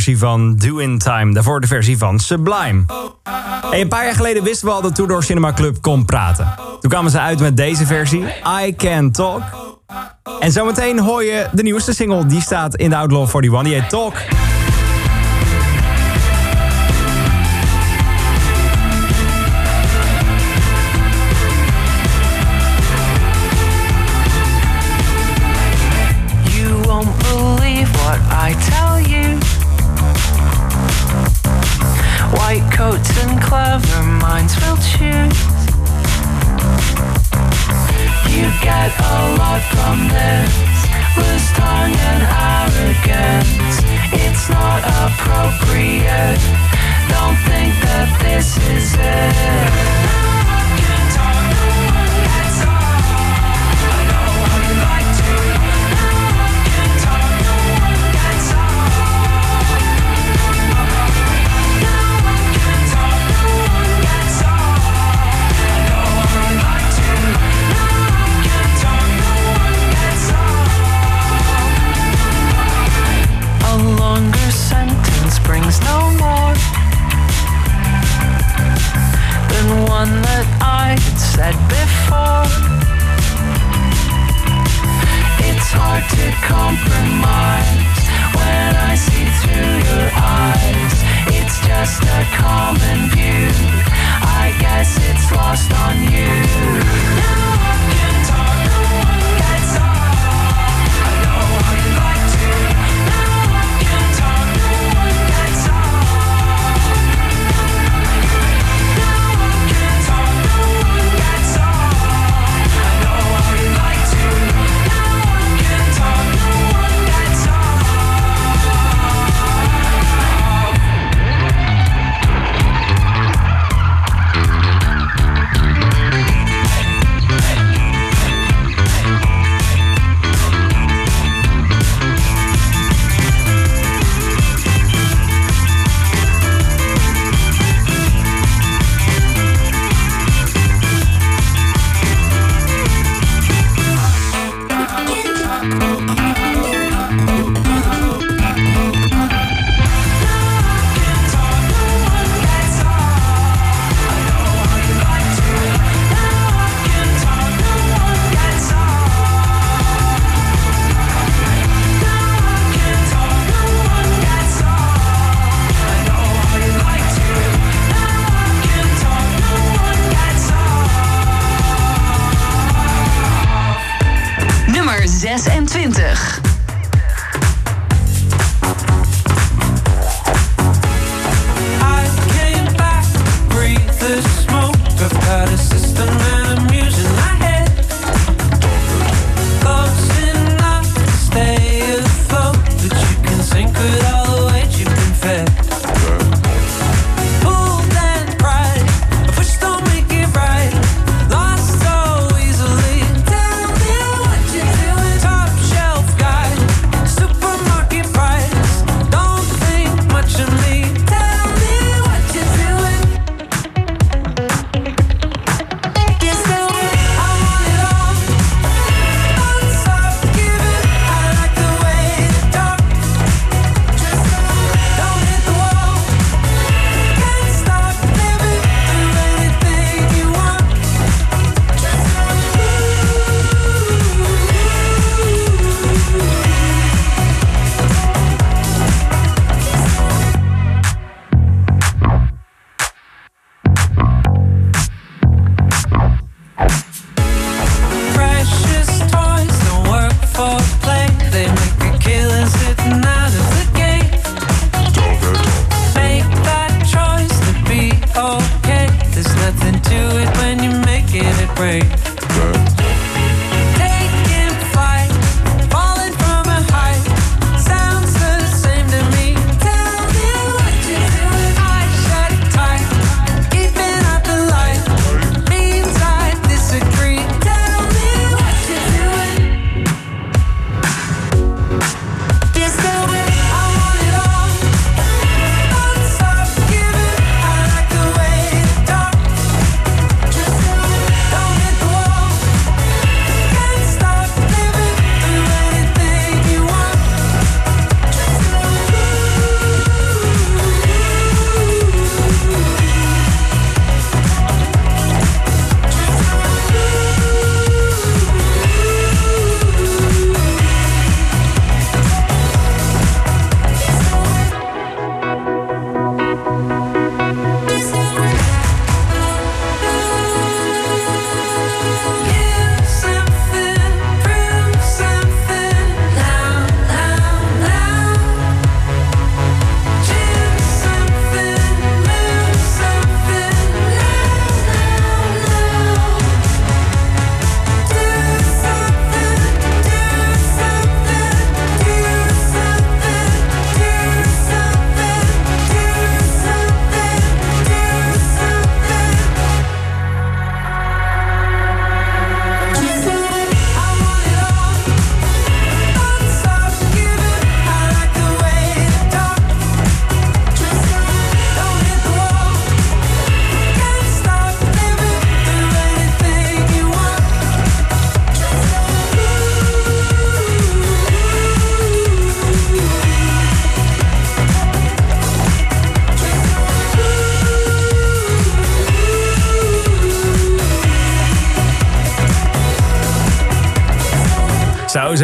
versie van Do In Time. Daarvoor de versie van Sublime. En een paar jaar geleden wisten we al dat Tudor Cinema Club kon praten. Toen kwamen ze uit met deze versie, I Can Talk. En zometeen hoor je de nieuwste single, die staat in de Outlaw 41, die heet Talk. appropriate. Don't think that this is it.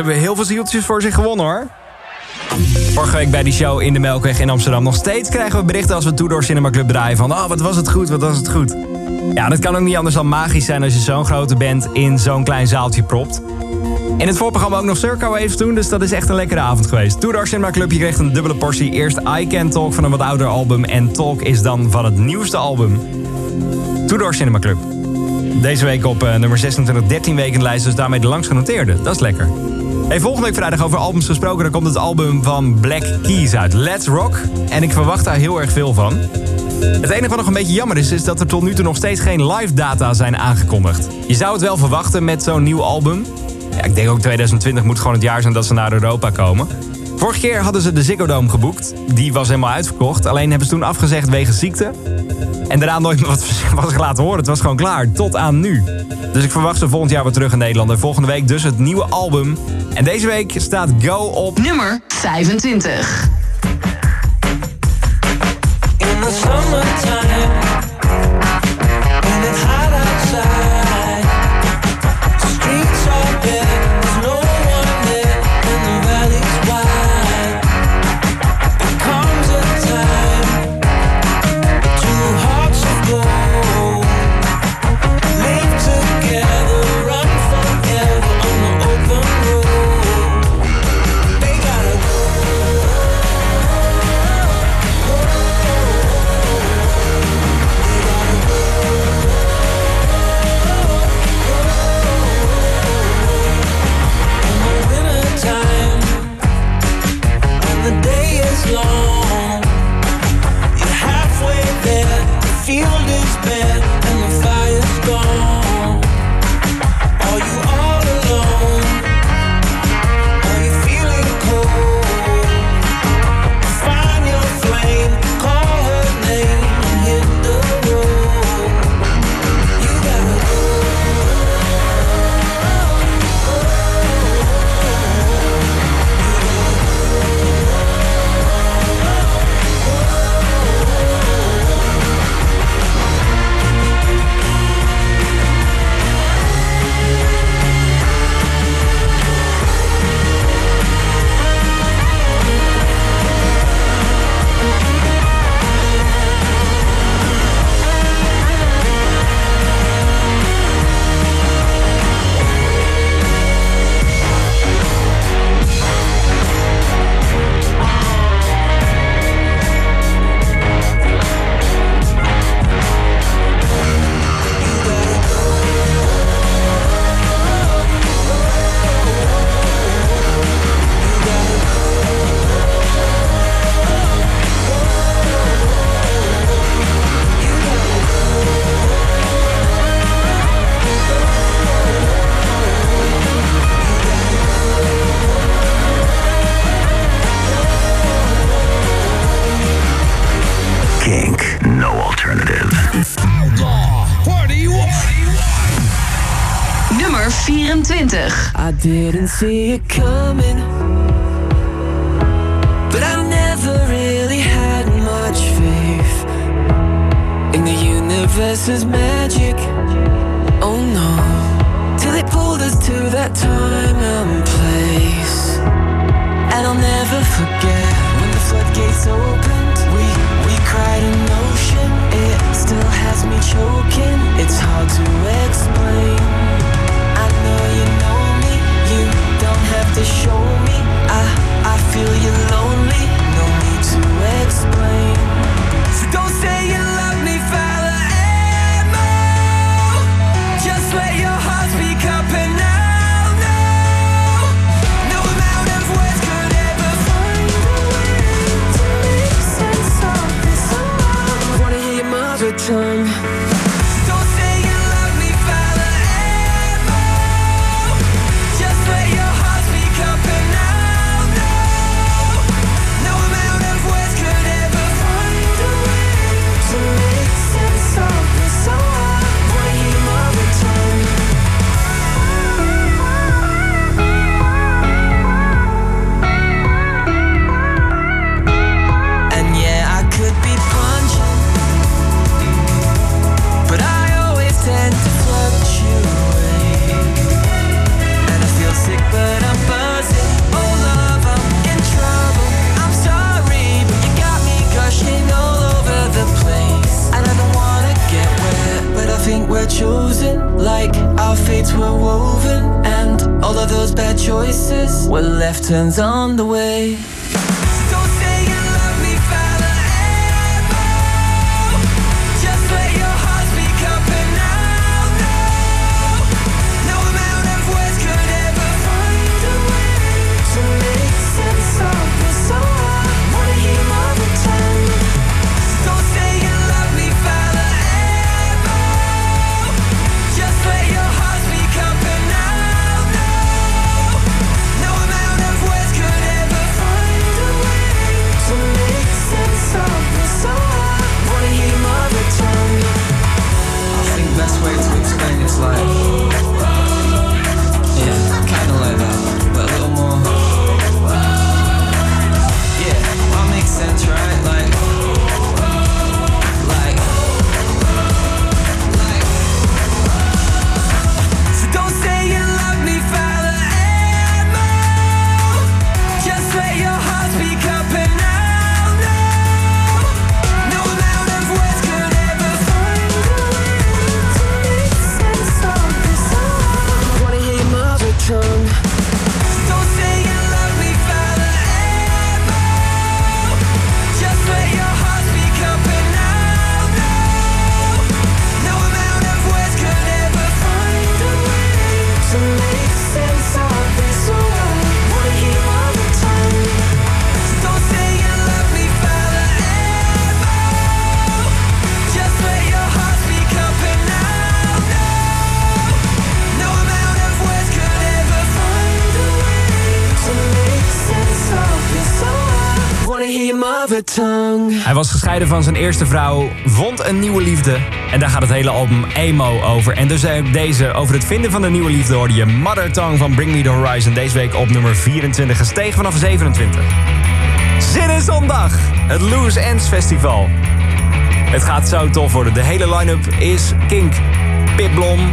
Hebben heel veel zieltjes voor zich gewonnen hoor. Vorige week bij die show in de Melkweg in Amsterdam. Nog steeds krijgen we berichten als we Two Door Cinema Club draaien van... Oh, wat was het goed, wat was het goed. Ja, dat kan ook niet anders dan magisch zijn als je zo'n grote band in zo'n klein zaaltje propt. In het voorprogramma ook nog Circo Waves toen, dus dat is echt een lekkere avond geweest. Two Door Cinema Club, je kreeg een dubbele portie. Eerst I Can Talk van een wat ouder album en Talk is dan van het nieuwste album. Two Door Cinema Club. Deze week op eh, nummer 26, 13 weken lijst, dus daarmee de langst genoteerde. Dat is lekker. Hey, volgende week vrijdag over albums gesproken. Dan komt het album van Black Keys uit. Let's Rock. En ik verwacht daar heel erg veel van. Het enige wat nog een beetje jammer is, is dat er tot nu toe nog steeds geen live data zijn aangekondigd. Je zou het wel verwachten met zo'n nieuw album. Ja, ik denk ook 2020 moet gewoon het jaar zijn dat ze naar Europa komen. Vorige keer hadden ze de Ziggo Dome geboekt. Die was helemaal uitverkocht. Alleen hebben ze toen afgezegd wegens ziekte. En daarna nooit meer wat, (laughs) wat laten horen. Het was gewoon klaar. Tot aan nu. Dus ik verwacht ze volgend jaar weer terug in Nederland. En volgende week dus het nieuwe album. En deze week staat Go op... Nummer 25. In the summertime, didn't see it coming, but I never really had much faith in the universe's magic. Oh no, till it pulled us to that time and place, and I'll never forget when the floodgates opened. We we cried an ocean. It still has me choking. It's hard to explain. I know you know to show me. I I feel you lonely, no need to explain. So don't say you we're chosen, like our fates were woven, and all of those bad choices were left turns on the way. Hij was gescheiden van zijn eerste vrouw, vond een nieuwe liefde. En daar gaat het hele album Emo over. En dus ook deze, over het vinden van de nieuwe liefde... hoorde je Mother Tongue van Bring Me The Horizon. Deze week op nummer 24, gestegen vanaf 27. Zin in zondag, het Loose Ends Festival. Het gaat zo tof worden. De hele line-up is Kink, Pip Blom,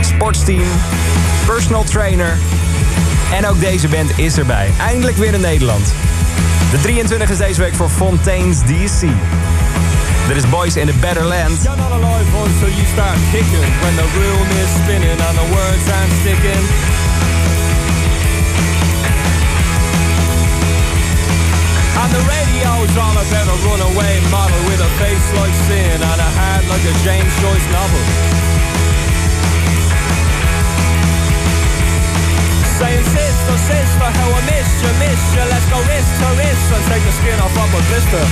Sportsteam, Personal Trainer... En ook deze band is erbij. Eindelijk weer in Nederland. De 23 is deze week voor Fontaine's DC. Dit is Boys in the Better Land. You're not alive until you start kicking When the room is spinning and the words aren't sticking And the radio's all about a runaway model With a face like sin and a heart like a James Joyce novel Saying sister, sister, how I missed you, missed you Let's go wrist to wrist and take the skin off of my blister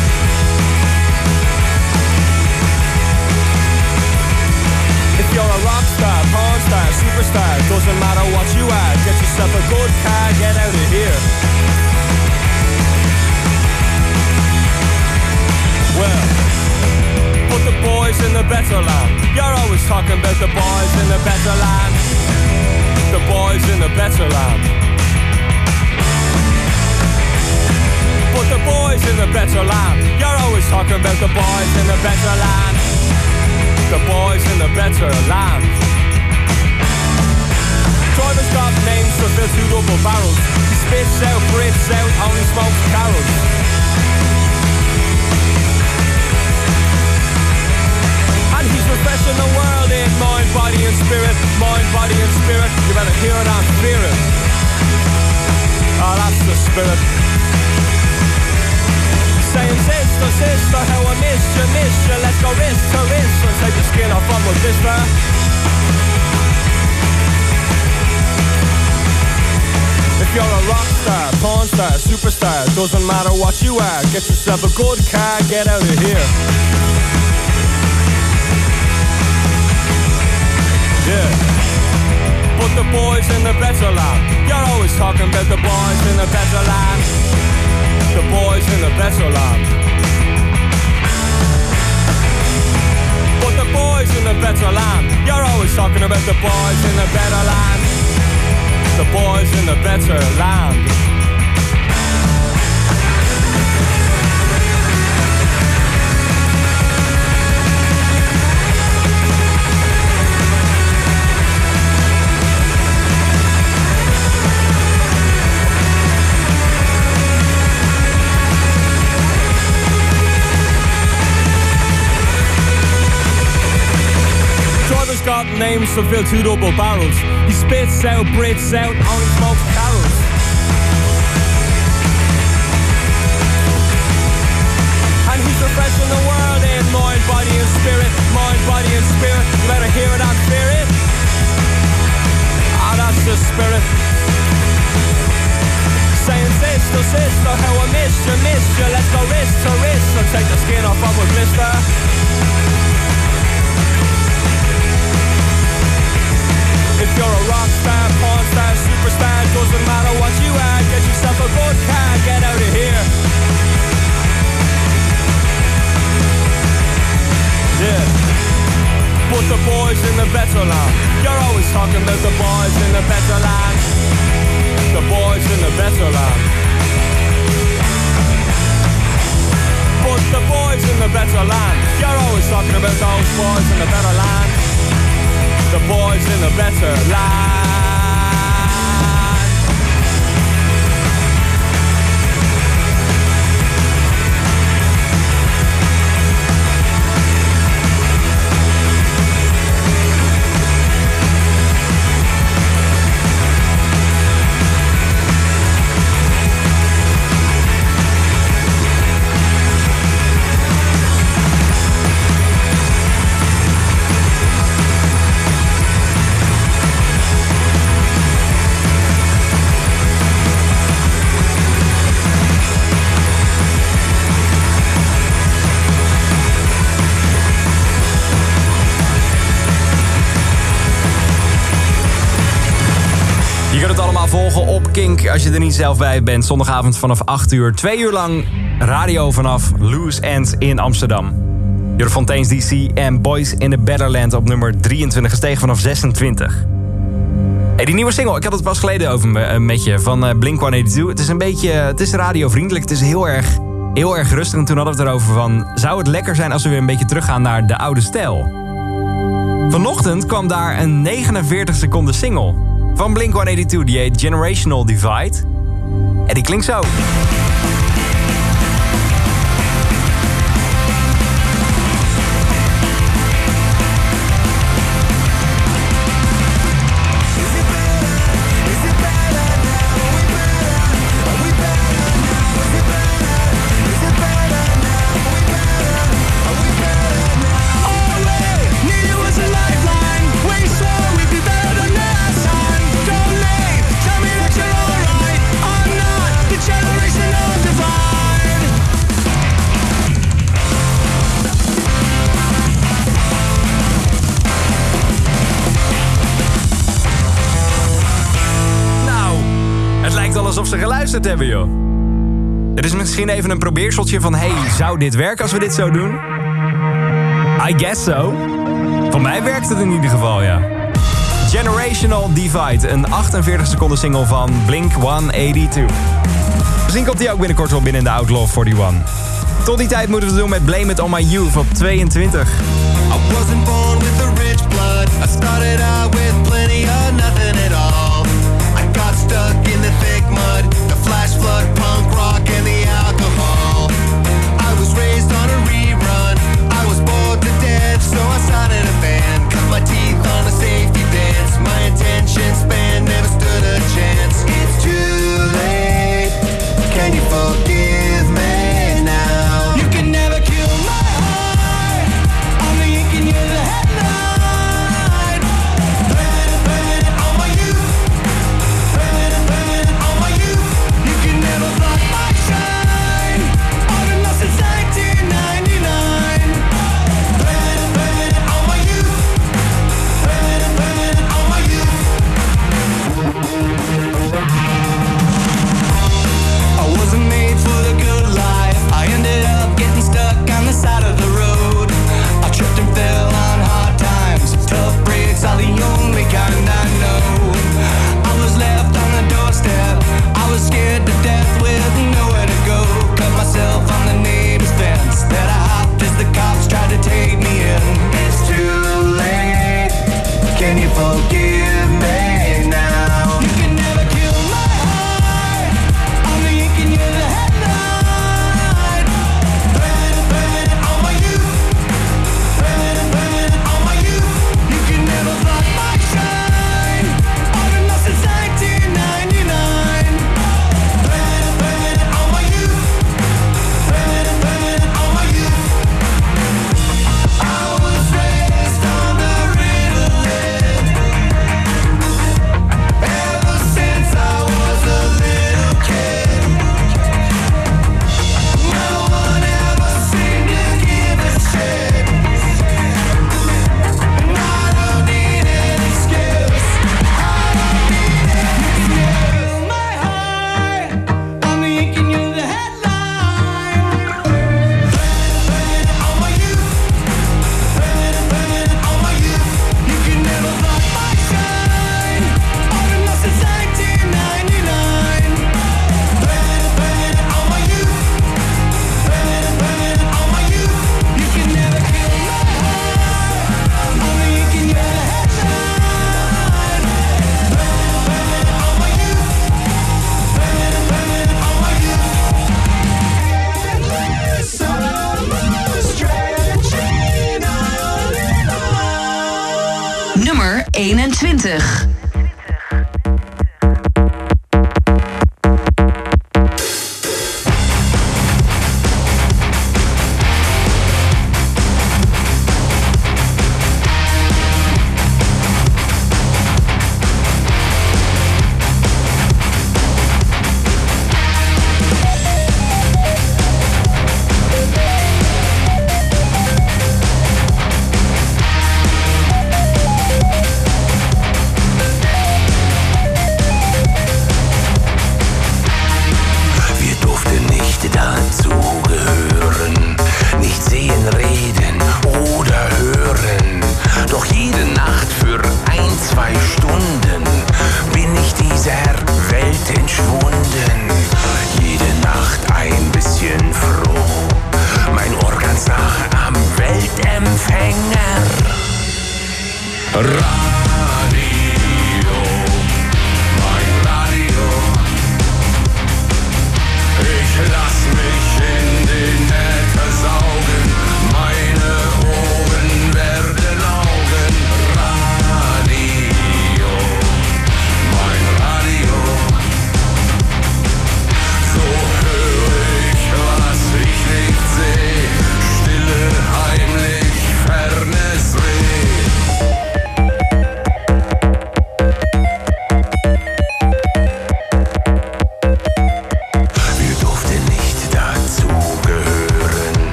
If you're a rock star, porn star, superstar, doesn't matter what you are. Get yourself a good car, get out of here. Well, put the boys in the better land. You're always talking about the boys in the better land. The boys in the better land. The boys in the better land. You're always talking about the boys in the better land the boys in the better land. Drivers got names for their two double barrels. He spits out, breathes out, only smokes carols. And he's refreshing the world in mind, body and spirit. Mind, body and spirit. You better hear it and fear it. Oh, that's the spirit. Saying sister, sister, how I missed you, missed you. Let's go wrist to wrist and take the skin off of my blister If you're a rock star, porn star, superstar Doesn't matter what you are Get yourself a good car, get out of here. Yeah. Put the boys in the better land. You're always talking about the boys in the better land the boys in the better land. But the boys in the better land, you're always talking about the boys in the better land. The boys in the better land. Got names to fill two double barrels. He spits out, breathes out, only smokes Als je er niet zelf bij bent. Zondagavond vanaf 8 uur. Twee uur lang radio vanaf Loose Ends in Amsterdam. Jure Fontaine's DC en Boys in the Betterland op nummer 23 gestegen vanaf 26. Hey, die nieuwe single, ik had het pas geleden over me, eh, met je, van eh, Blink-182. Het is een beetje, het is radiovriendelijk, het is heel erg, heel erg rustig. En toen hadden we het erover van, zou het lekker zijn als we weer een beetje teruggaan naar de oude stijl? Vanochtend kwam daar een 49 seconden single van Blink-182. Die Generational Divide. En die klinkt zo. Geluisterd hebben, joh. Dit is misschien even een probeerseltje van... hey, zou dit werken als we dit zo doen? I guess so. Voor mij werkt het in ieder geval, ja. Generational Divide, een 48 seconden single van Blink-182. Misschien komt die ook binnenkort wel binnen in de Outlaw 41. Tot die tijd moeten we het doen met Blame It On My Youth op 22. I wasn't born with a rich blood. I started out with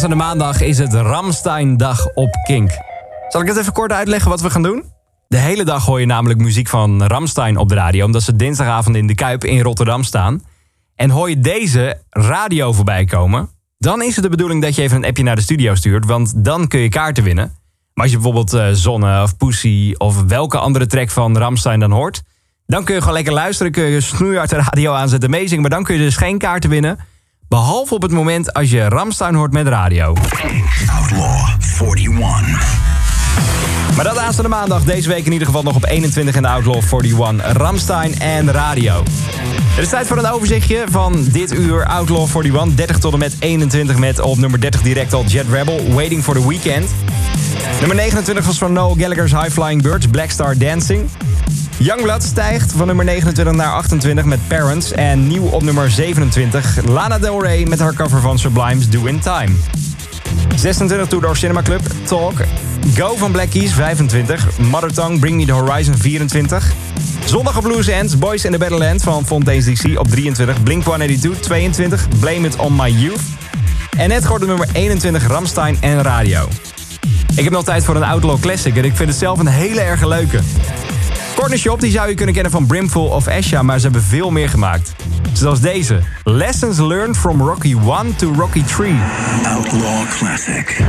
Aanstaande maandag is het Ramstein-dag op Kink. Zal ik het even kort uitleggen wat we gaan doen? De hele dag hoor je namelijk muziek van Ramstein op de radio... omdat ze dinsdagavond in de Kuip in Rotterdam staan. En hoor je deze radio voorbij komen... dan is het de bedoeling dat je even een appje naar de studio stuurt... want dan kun je kaarten winnen. Maar als je bijvoorbeeld eh, Zonne of Pussy... of welke andere track van Ramstein dan hoort... dan kun je gewoon lekker luisteren, kun je snoeihard de radio aanzetten, meezingen... maar dan kun je dus geen kaarten winnen... Behalve op het moment als je Ramstein hoort met radio. Outlaw 41. Maar dat aanstaande maandag, deze week in ieder geval nog op 21 in de Outlaw 41. Ramstein en radio. Het is tijd voor een overzichtje van dit uur Outlaw 41. 30 tot en met 21 met op nummer 30 direct al Jet Rebel, Waiting for the Weekend. Nummer 29 was van Noel Gallagher's High Flying Birds, Black Star Dancing. Youngblood stijgt van nummer 29 naar 28 met Parents. En nieuw op nummer 27, Lana Del Rey met haar cover van Sublime's Do In Time. 26 Two Door Cinema Club, Talk. Go van Black Keys, 25. Mother Tongue, Bring Me The Horizon, 24. Zondag Blues Ends, Boys in the Battleland van Fontaine's DC op 23. Blink-182, 22. Blame It On My Youth. En net geworden nummer 21 Ramstein en Radio. Ik heb nog tijd voor een Outlaw Classic en ik vind het zelf een hele erg leuke. Corner Shop die zou je kunnen kennen van Brimful of Esha, maar ze hebben veel meer gemaakt. Zoals deze. Lessons Learned from Rocky 1 to Rocky 3. Outlaw Classic.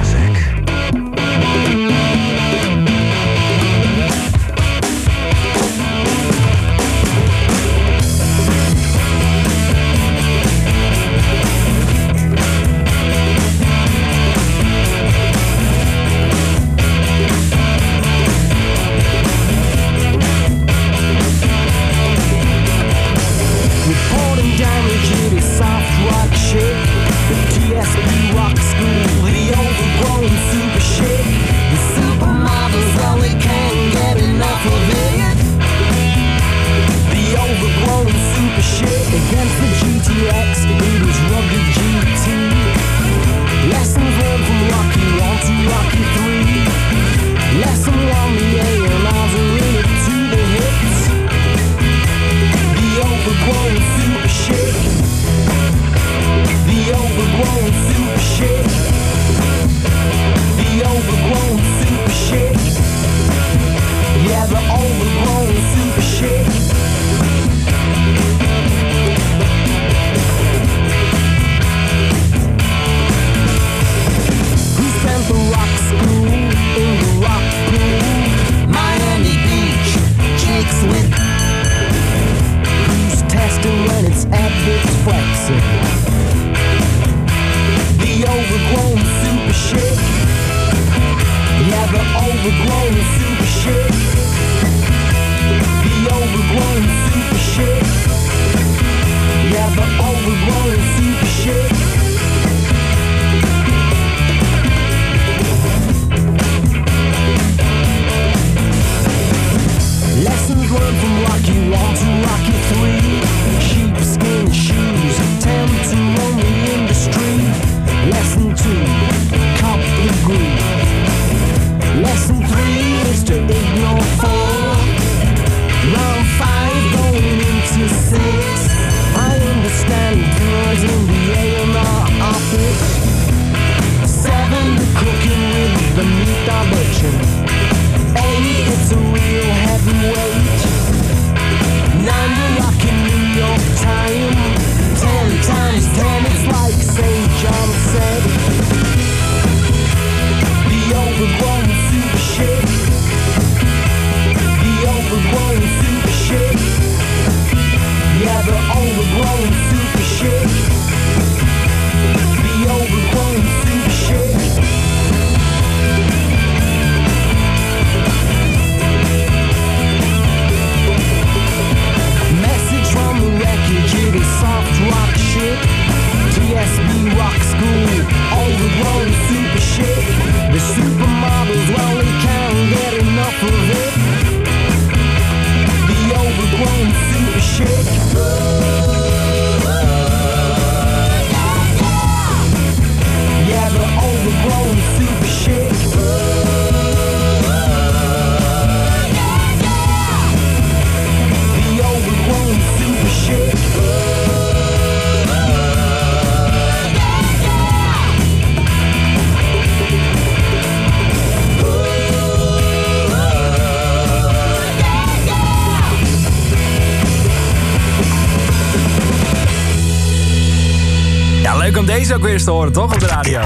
Ook weer eens te horen, toch? Op de radio.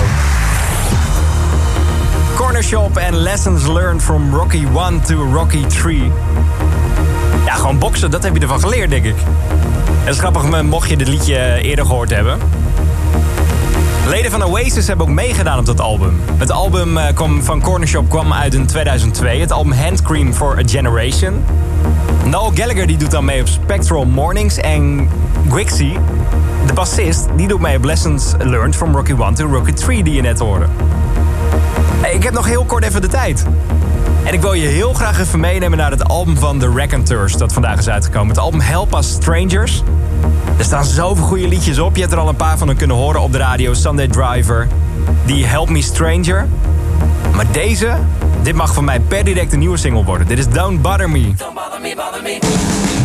Corner Shop en Lessons Learned from Rocky 1 to Rocky 3. Ja, gewoon boksen, dat heb je ervan geleerd, denk ik. Het is grappig, mocht je dit liedje eerder gehoord hebben. Leden van Oasis hebben ook meegedaan op dat album. Het album eh, kwam van Corner Shop kwam uit in 2002. Het album Handcream for a Generation. Noel Gallagher die doet dan mee op Spectral Mornings. En Grixie, de bassist, die doet mee op Lessons Learned from Rocky 1 to Rocky 3 die je net hoorde. Ik heb nog heel kort even de tijd. En ik wil je heel graag even meenemen naar het album van The Raconteurs... dat vandaag is uitgekomen. Het album Help Us Strangers. Er staan zoveel goede liedjes op. Je hebt er al een paar van kunnen horen op de radio. Sunday Driver, die Help Me Stranger. Maar deze, dit mag van mij per direct een nieuwe single worden. Dit is Don't Bother Me. Don't bother me, bother me.